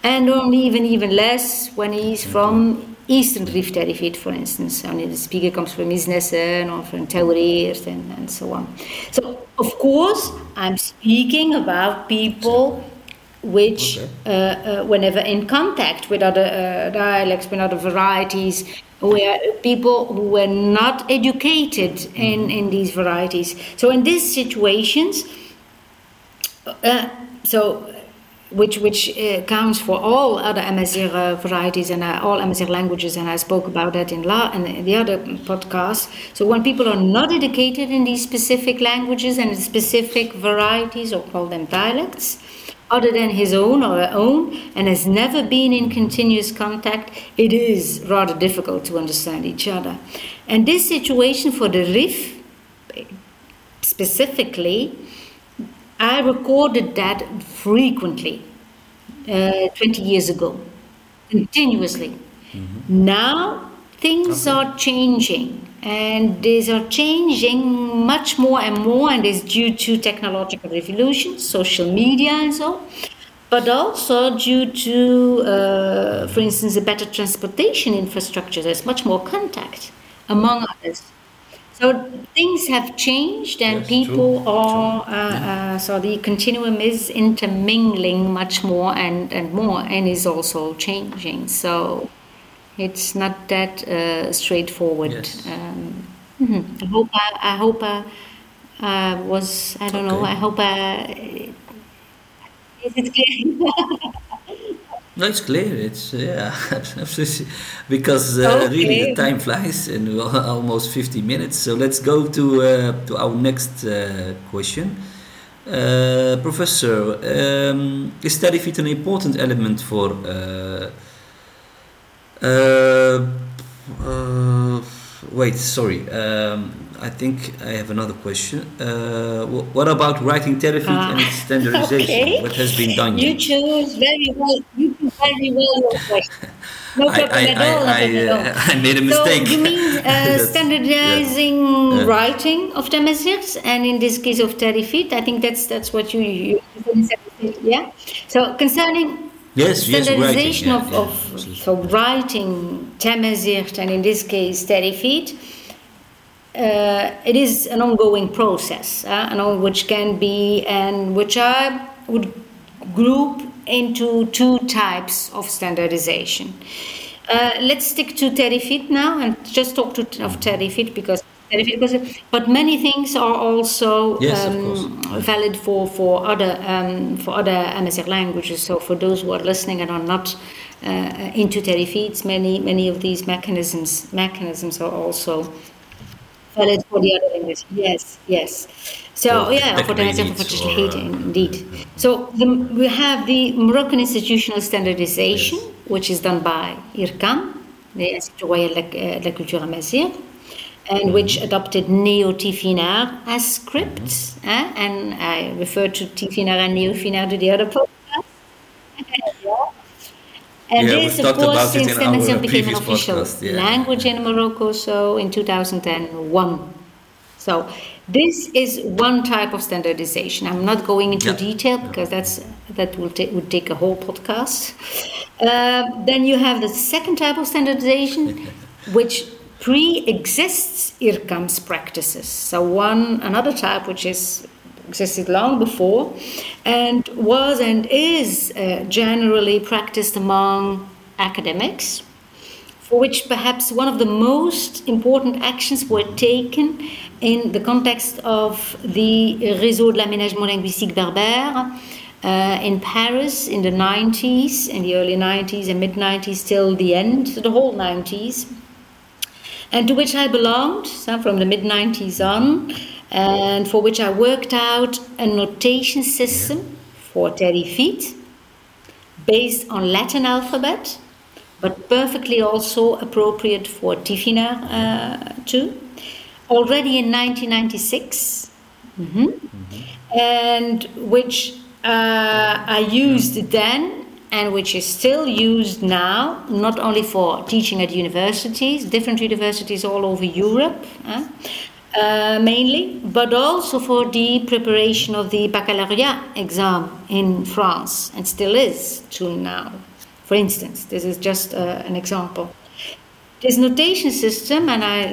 and only even even less when he's from Eastern Rift Tarifit, for instance, and the speaker comes from Isnessen or from Tauriert and, and so on. So, of course, I'm speaking about people which, Okay. uh, uh, whenever in contact with other uh, dialects, with other varieties, where people who were not educated in, in these varieties. So, in these situations, uh, so which which uh, counts for all other Amazigh uh, varieties and uh, all Amazigh languages, and I spoke about that in la in the other podcast. So when people are not educated in these specific languages and specific varieties, or call them dialects, other than his own or her own, and has never been in continuous contact, it is rather difficult to understand each other. And this situation for the Rif specifically, I recorded that frequently uh, 20 years ago, continuously. Now things are changing, and these are changing much more and more, and it's due to technological revolution, social media, and so. But also due to, uh, for instance, a better transportation infrastructure. There's much more contact, among others. So things have changed, and Yes, people true, are. Uh, uh, so the continuum is intermingling much more and, and more, and is also changing. So it's not that uh, straightforward. Yes. Um, mhm. I hope I, I hope I, I was. I don't know. I hope I. Is it clear? No, it's clear. It's uh, yeah, absolutely. Because uh, really the time flies, and we're almost 50 minutes. So let's go to uh, to our next uh, question. Uh, professor, um, is Tarifit an important element for uh, uh, uh, wait, sorry. Um, I think I have another question. Uh, wh- what about writing Tarifit Ah, and its standardization? okay. What has been done You yet? choose very well. You very well your question. No I, problem I, at all. I, at all. I, uh, I made a mistake. So you mean uh, standardizing Yeah. writing of Tamazighs, and in this case of Tarifit, I think that's that's what you, you yeah. So concerning Yes, standardization yes, writing, yeah, of, yeah, of so writing Tamazight and in this case Tarifit. Uh, it is an ongoing process, uh, and which can be and which I would group into two types of standardization. Uh, let's stick to Tarifit now and just talk to, of Tarifit because but many things are also yes, um, valid for for other um, for other Amazigh languages. So for those who are listening and are not uh, into Tarifit, many many of these mechanisms mechanisms are also valid for the other languages. Yes, yes. So yeah, for the technical for digital uh, indeed. So the, we have the Moroccan institutional standardization, which is done by IRCAM, the Institut Royal de la- Culture Amazigh, and which adopted Neo Tifinagh as script. eh? And I refer to Tifinagh and Neo Finagh to the other podcast. And Yeah, this, of course, since Tamazight became an official podcast, yeah. language in Morocco, so in 2001. So this is one type of standardization. I'm not going into Yeah. detail because that's that will take would take a whole podcast. Uh, then you have the second type of standardization, which pre-exists IRCAM's practices. So one another type which is existed long before and was and is uh, generally practiced among academics for which perhaps one of the most important actions were taken in the context of the Réseau de l'aménagement linguistique berbère uh, in Paris in the 90s, in the early 90s and mid 90s till the end, the whole 90s, and to which I belonged so from the mid 90s on, and for which I worked out a notation system for Tarifit based on Latin alphabet, but perfectly also appropriate for Tifinagh uh, too. Already in 1996, Mhm. and which uh, I used then and which is still used now, not only for teaching at universities, different universities all over Europe. uh, mainly, but also for the preparation of the baccalaureate exam in France, and still is till now. For instance, this is just uh, an example. This notation system, and I,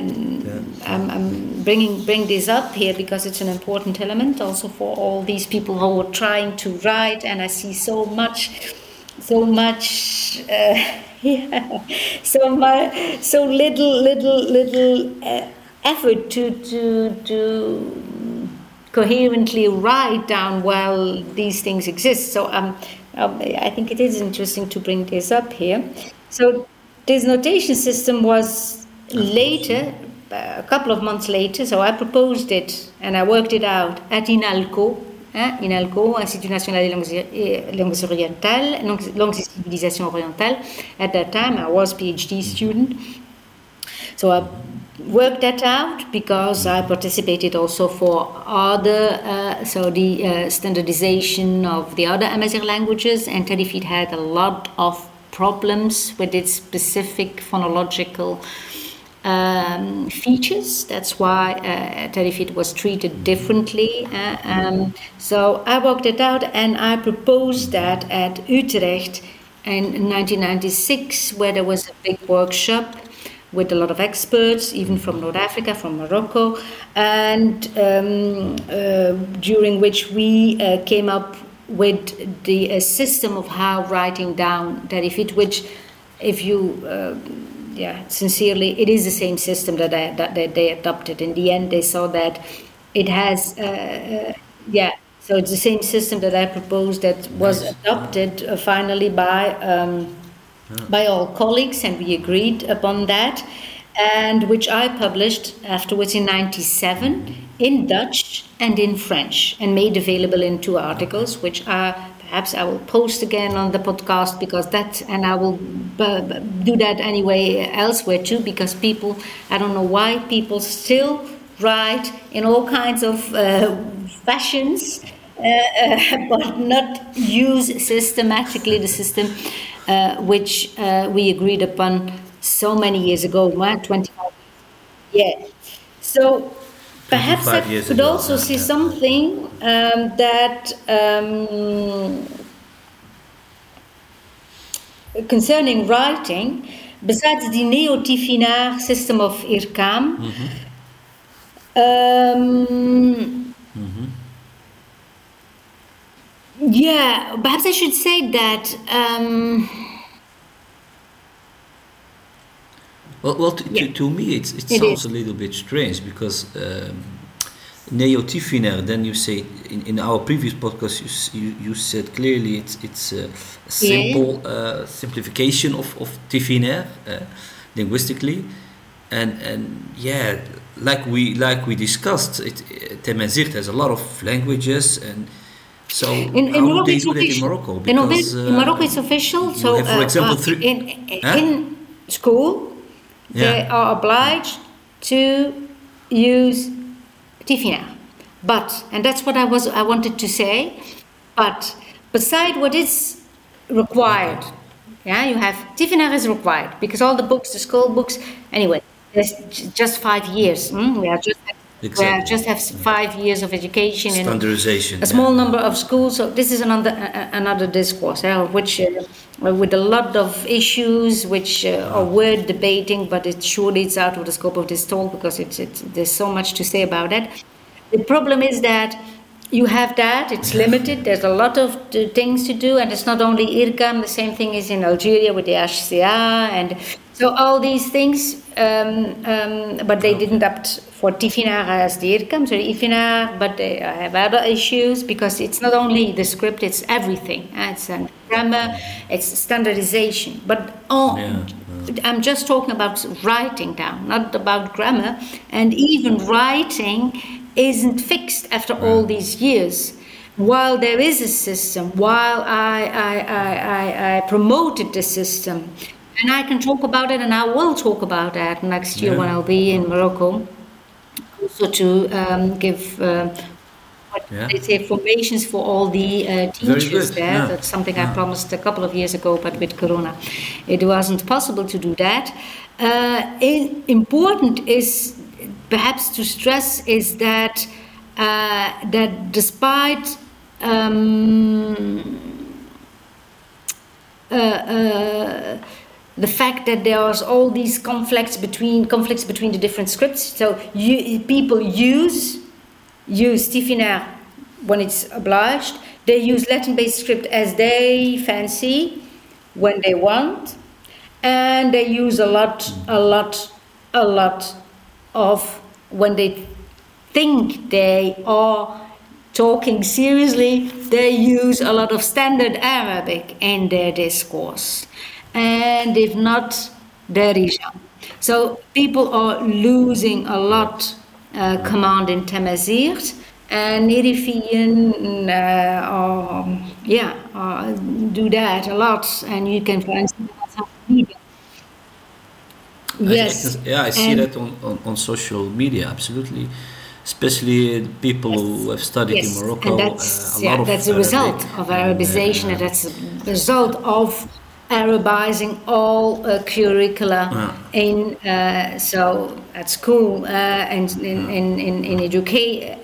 I'm, I'm bringing bring this up here because it's an important element also for all these people who are trying to write, and I see so much, so much, uh, yeah, so much, so little, little, little uh, effort to to to coherently write down while these things exist. So um, um, I think it is interesting to bring this up here. So this notation system was later, a couple of months later. So I proposed it and I worked it out at INALCO. Hein, INALCO, Institut National des Langues, eh, Orientales, langues et Civilisations Orientales. At that time, I was PhD student. So I worked that out because I participated also for other, uh, so the uh, standardization of the other Amazigh languages, and Tarifit had a lot of problems with its specific phonological um, features. That's why uh, Tarifit was treated differently. uh, um, so I worked it out and I proposed that at Utrecht in 1996, where there was a big workshop with a lot of experts, even from North Africa, from Morocco, and um, uh, during which we uh, came up with the uh, system of how writing down Tarifit, which, if you uh, yeah, sincerely, it is the same system that, I, that, that they adopted. In the end, they saw that it has, uh, uh, yeah, so it's the same system that I proposed that was adopted uh, finally by um, by all colleagues, and we agreed upon that, and which I published afterwards in '97 in Dutch and in French, and made available in two articles, which are perhaps I will post again on the podcast because that, and I will b- do that anyway elsewhere too, because people, I don't know why people still write in all kinds of uh, fashions. Uh, uh, but not use systematically the system uh, which uh, we agreed upon so many years ago, what, 25 yeah. So perhaps I 25 could ago, also yeah, yeah. something um, that um, concerning writing, besides the neo-Tifinagh system of IRCAM, um, yeah, perhaps I should say that. Um, Well, well to, Yeah. to, to me, it's, it It sounds is. a little bit strange because um, Neo Tifinagh, then you say, in, in our previous podcast, you, you, you said clearly it's, it's a, simple uh, simplification of, of Tifinagh uh, linguistically. And, and yeah, like we like we discussed, it, uh, has a lot of languages and so in, in Morocco, it's in official. Morocco? In, Morocco- Because, in uh, Morocco, it's official. So, have, for uh, example, uh, three- in Huh? in school, they are obliged to use Tifinagh. But, and that's what I was I wanted to say. But beside what is required, yeah, you have Tifinagh is required because all the books, the school books, anyway, there's j- just five years. mm, We are just we are Exactly. just have five years of education and standardization. a small number of schools. So this is another another discourse, of which uh, with a lot of issues which uh, are worth debating, but it surely it's out of the scope of this talk because it's, it's there's so much to say about it. The problem is that you have that; it's limited. There's a lot of things to do, and it's not only IRCAM. The same thing is in Algeria with the HCA, and so all these things. Um, um, but they didn't opt for Tifinagh as the IRCAM, so Tifinagh, but I have other issues because it's not only the script; it's everything. eh, It's uh, grammar, it's standardization. But all, Yeah, I'm just talking about writing down, not about grammar. And even writing isn't fixed after all these years. While there is a system, while I, I, I, I, I promoted the system, and I can talk about it, and I will talk about that next year Yeah. when I'll be in Morocco, also to um, give. Uh, what Yeah. they say formations for all the uh, teachers there. yeah. That's something I promised a couple of years ago, but with Corona, it wasn't possible to do that. Uh, in, important is perhaps to stress is that uh, that despite um, uh, uh, the fact that there was all these conflicts between conflicts between the different scripts. So you, people use use Tifinagh when it's obliged. They use Latin-based script as they fancy when they want, and they use a lot, a lot, a lot of when they think they are talking seriously, they use a lot of standard Arabic in their discourse. And if not, Darija. So people are losing a lot uh, command in Tamazight. And Erifian, uh, are, yeah, uh, do that a lot, and you can find media. I- I Yes. can- yeah, I see and- that on, on, on social media, absolutely. Especially people who have studied in Yes, Morocco. and that's uh, a yeah, lot of that's a result Arabic of Arabization, uh, and that's a result of Arabizing all uh, curricula Yeah. in uh, so at school uh, and in in in, in education.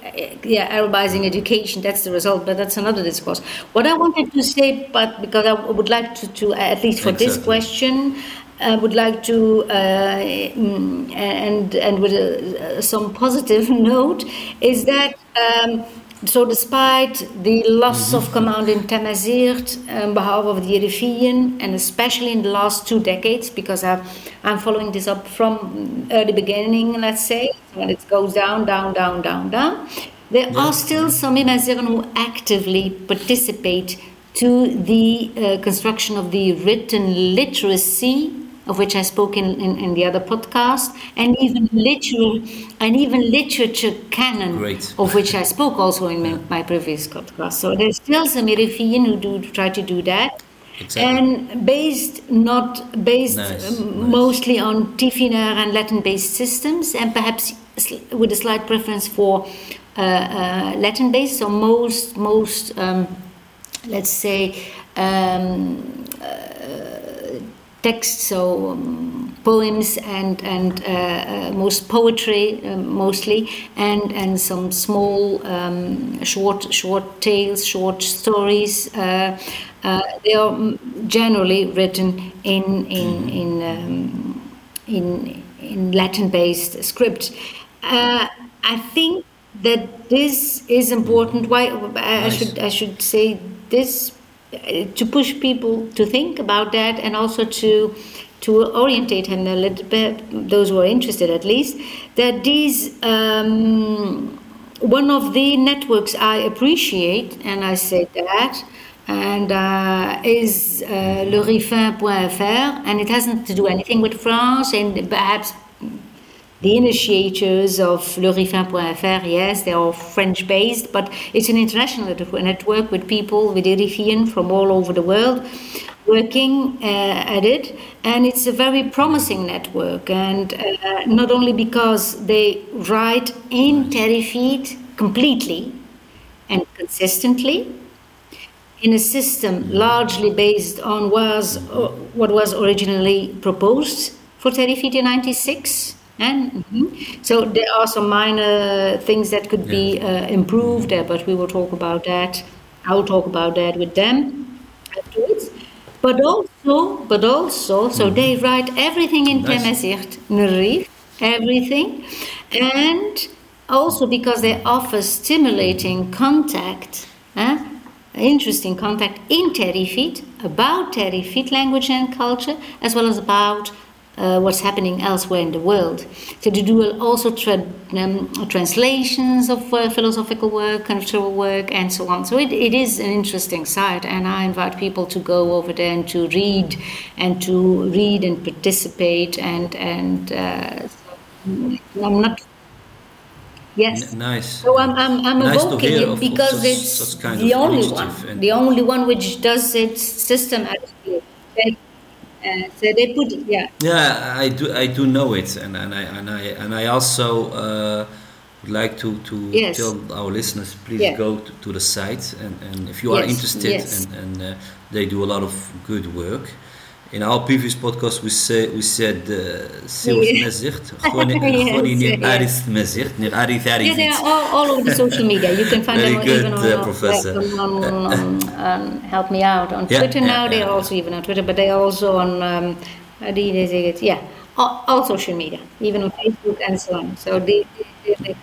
Yeah, Arabizing education. That's the result, but that's another discourse. What I wanted to say, but because I would like to, to at least for this question, I would like to, uh, mm, and and with a, some positive note, is that um, so despite the loss of command in Tamazight on behalf of the Eritrean, and especially in the last two decades, because I, I'm following this up from early beginning, let's say, when it goes down, down, down, down, down, there are still some Imazighen who actively participate to the uh, construction of the written literacy of which I spoke in, in, in the other podcast, and even literal and even literature canon, Great. of which I spoke also in my, my previous podcast. So there's still some Eritrean who do try to do that. Exactly. And based not based Nice, nice. mostly on Tifinagh and Latin-based systems, and perhaps with a slight preference for uh, uh, Latin-based. So most most um, let's say um, uh, texts, so um, poems and and uh, uh, most poetry uh, mostly, and and some small um, short short tales, short stories. Uh, uh, they are generally written in in in um, in, in Latin-based script. Uh, I think that this is important. Why I nice. should I should say this to push people to think about that and also to to orientate him a little bit, those who are interested at least, that these um, one of the networks I appreciate, and I say that, and uh, is uh, lerifin.fr, and it hasn't to do anything with France, and perhaps the initiators of lerifin.fr, yes, they are French based, but it's an international network with people, with Erifian from all over the world working uh, at it. And it's a very promising network. And uh, not only because they write in Tarifit completely and consistently, in a system largely based on was, uh, what was originally proposed for Tarifit in 96 and mm-hmm. so there are some minor things that could be uh, improved, uh, but we will talk about that. I'll talk about that with them afterwards. But also, but also, so mm-hmm. they write everything in nice. Nerif, everything, and also because they offer stimulating contact, eh? interesting contact in Tarifit about Tarifit language and culture, as well as about uh, what's happening elsewhere in the world. So to do also tra- um, translations of uh, philosophical work, cultural work, and so on. So it, it is an interesting site, and I invite people to go over there and to read, and to read and participate, and and uh, I'm not. Yes. N- nice. So I'm, I'm, I'm nice evoking it because of, it's the only one, the only one which does it systematically. Uh, so they put yeah. Yeah, I do I do know it, and, and I and I and I also uh, would like to to yes. tell our listeners please yeah. go to, to, the site and, and if you are interested yes. and and uh, they do a lot of good work in our previous podcast we say we said سوى uh, مزيغت خوني نير أريث مزيغت نير أريث Yeah, they are all, all over the social media. You can find Very them good, even on, uh, professor. on, on, on um, help me out on yeah, Twitter yeah, now. They're yeah. also even on Twitter, but they're also on um, how do you say it? Yeah, all, all, social media, even on Facebook and so on. So they, they, they,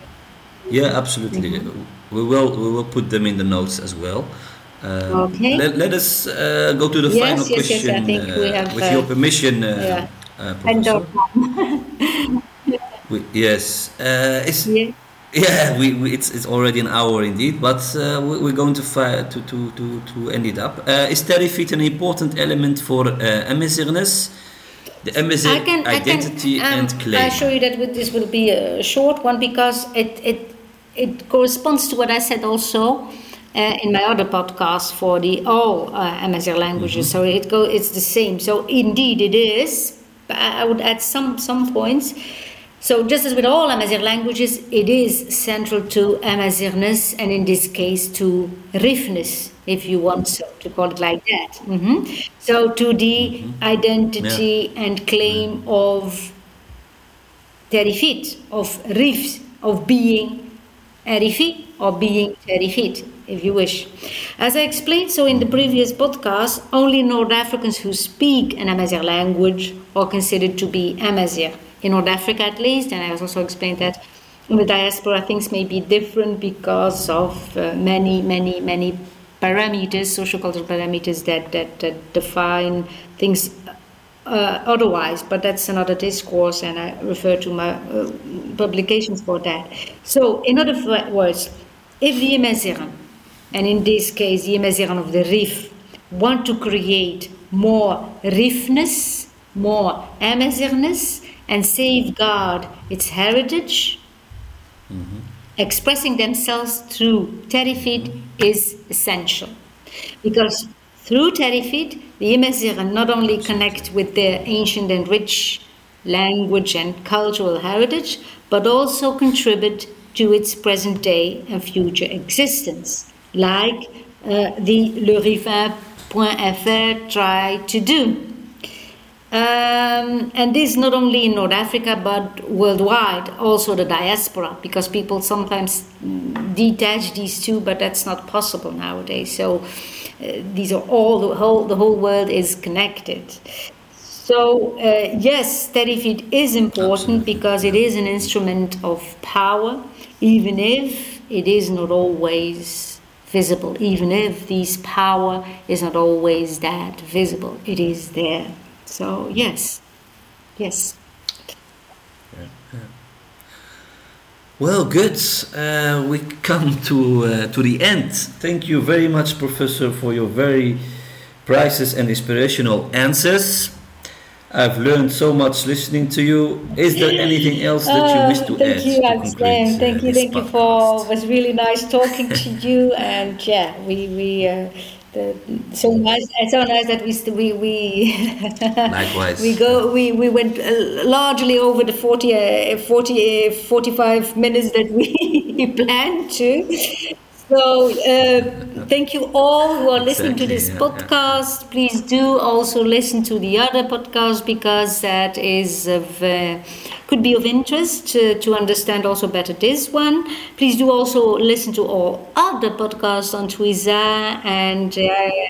yeah, absolutely. Mm-hmm. We will we will put them in the notes as well. Um, okay. Let, let us uh, go to the yes, final yes, question. Yes, I think we uh, have, with your permission, uh, yeah. Professor. we, yes. it's, yeah. Yeah, we, we, it's it's already an hour indeed, but uh, we, are going to, to to to to end it up. Uh, is Tarifit an important element for uh, Amazighness, the Amazigh can, identity can, um, and claim? I assure you that this will be a short one because it it it corresponds to what I said also uh, in my other podcast for the all uh, Amazigh languages. Mm-hmm. So it go it's the same. So indeed it is. But I would add some some points. So just as with all Amazigh languages, it is central to Amazighness, and in this case to Rifness, if you want so to call it like that. Mm-hmm. So to the mm-hmm. identity yeah. and claim of Tarifit, of Rif, of being Erifi or being Tarifit if you wish. As I explained so in the previous podcast, only North Africans who speak an Amazigh language are considered to be Amazigh. In North Africa, at least, and I also explained that in the diaspora, things may be different because of uh, many, many, many parameters, social cultural parameters that, that, that define things uh, otherwise, but that's another discourse, and I refer to my uh, publications for that. So, in other words, if the Amazigh and in this case, the Yemaziran of the Rif, want to create more Rifness, more Amazighness, and safeguard its heritage. Mm-hmm. Expressing themselves through Tarifit is essential. Because through Tarifit, the Yemaziran not only connect with their ancient and rich language and cultural heritage, but also contribute to its present day and future existence like uh, the lerifin.fr try to do. Um, and this not only in North Africa but worldwide, also the diaspora, because people sometimes detach these two, but that's not possible nowadays. So uh, these are all the whole the whole world is connected. So uh, yes, Tarifit is important Absolutely. because it is an instrument of power, even if it is not always visible, even if this power is not always that visible, it is there. So yes, yes. Well, good. Uh, we come to uh, to the end. Thank you very much, Professor, for your very precise and inspirational answers. I've learned so much listening to you. Is there anything else that you wish to uh, thank add? You, to conclude, thank you, thank you for. It was really nice talking to you, and yeah, we we. Uh, the, so nice, it's so nice that we we we likewise we go we we went uh, largely over the 40, uh, 40 uh, 45 minutes that we planned to. So uh, thank you all who are listening exactly, to this yeah, podcast. Yeah. Please do also listen to the other podcast because that is of. Uh, could be of interest to, to understand also better this one. Please do also listen to all other podcasts on Twiza and uh,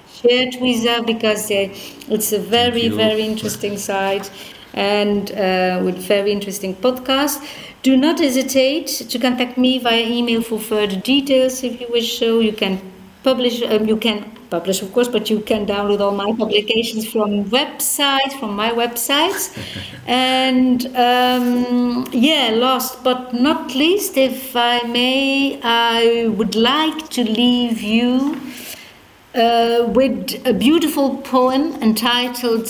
share Twiza because uh, it's a very, very interesting site and uh, with very interesting podcast. Do not hesitate to contact me via email for further details if you wish so. You can publish, um, you can publish, of course, but you can download all my publications from websites, from my websites. and um, yeah, last but not least, if I may, I would like to leave you uh, with a beautiful poem entitled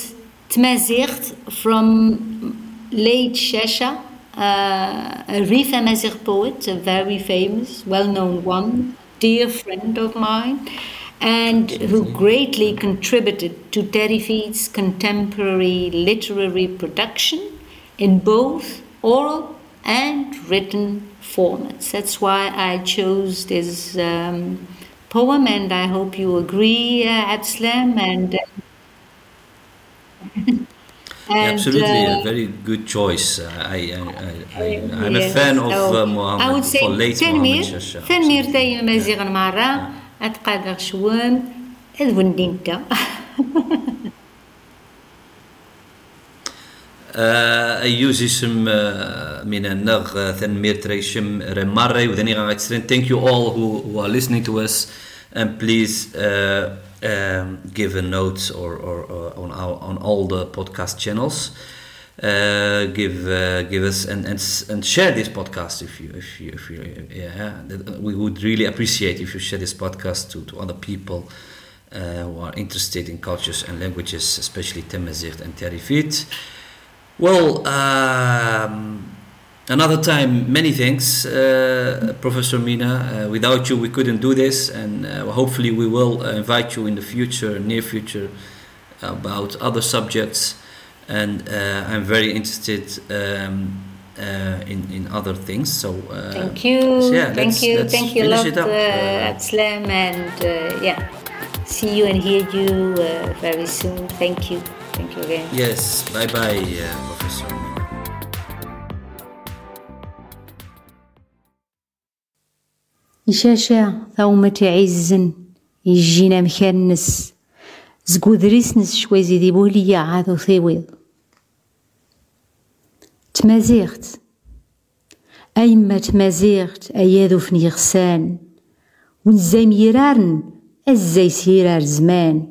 Tmazirt from late Shesha, uh, a Rif poet, a very famous, well known one, dear friend of mine and who greatly contributed to Tarifit's contemporary literary production in both oral and written formats. That's why I chose this um, poem, and I hope you agree, uh. And, uh, and Absolutely, uh, a very good choice. Uh, I, I, I, am yes. a fan of uh, Muhammad. I would say, Tenmir, Tenmir Tayyim Mazigan Mara. أتقادر شوان أذون دينتا أيوز اسم من النغ ثنمير تريشم رماري وذني غاكسرين thank you all who, who are listening to us and please uh, um, give a note or, or, or on our on all the podcast channels. Uh, give uh, give us and, and and share this podcast if you if you if you yeah we would really appreciate if you share this podcast to, to other people uh, who are interested in cultures and languages especially Tamazight and Tarifit well um, another time many thanks uh, Professor Mina uh, without you we couldn't do this and uh, hopefully we will invite you in the future near future about other subjects and uh, I'm very interested um, uh, in in other things. So uh, thank you, so yeah, thank you, let's thank you a lot, uh, Slam, and uh, yeah, see you and hear you uh, very soon. Thank you, thank you again. Yes, bye bye, uh, Professor. إشاشة ثومة عزن يجينا مكانس زقودريسنس شوي زيدي بوليا عادو ثيويض. تمازيغت. أيما تمازيغت أيادو فني غسان. ونزاي ميرارن أزاي سيرار زمان.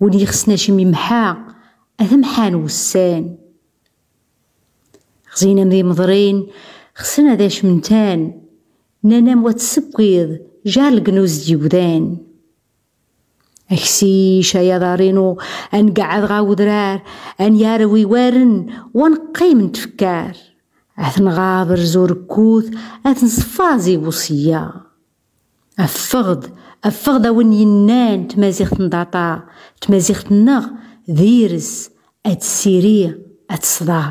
ولي خسنا شمي محا أثمحان وسان. خزينا مذي مضرين خسنا ذا شمنتان. ننام وتسبقيض جار القنوز ديودان أكسيش يا دارينو أنقعد غاودرار أن ياروي وارن ونقيم نتفكار أثن غابر زور كوث أثن صفازي وصية أفغد أفغد وين ينان تمازيغت نضاطا تمازيغت نغ ذيرس أتسيري أتصدى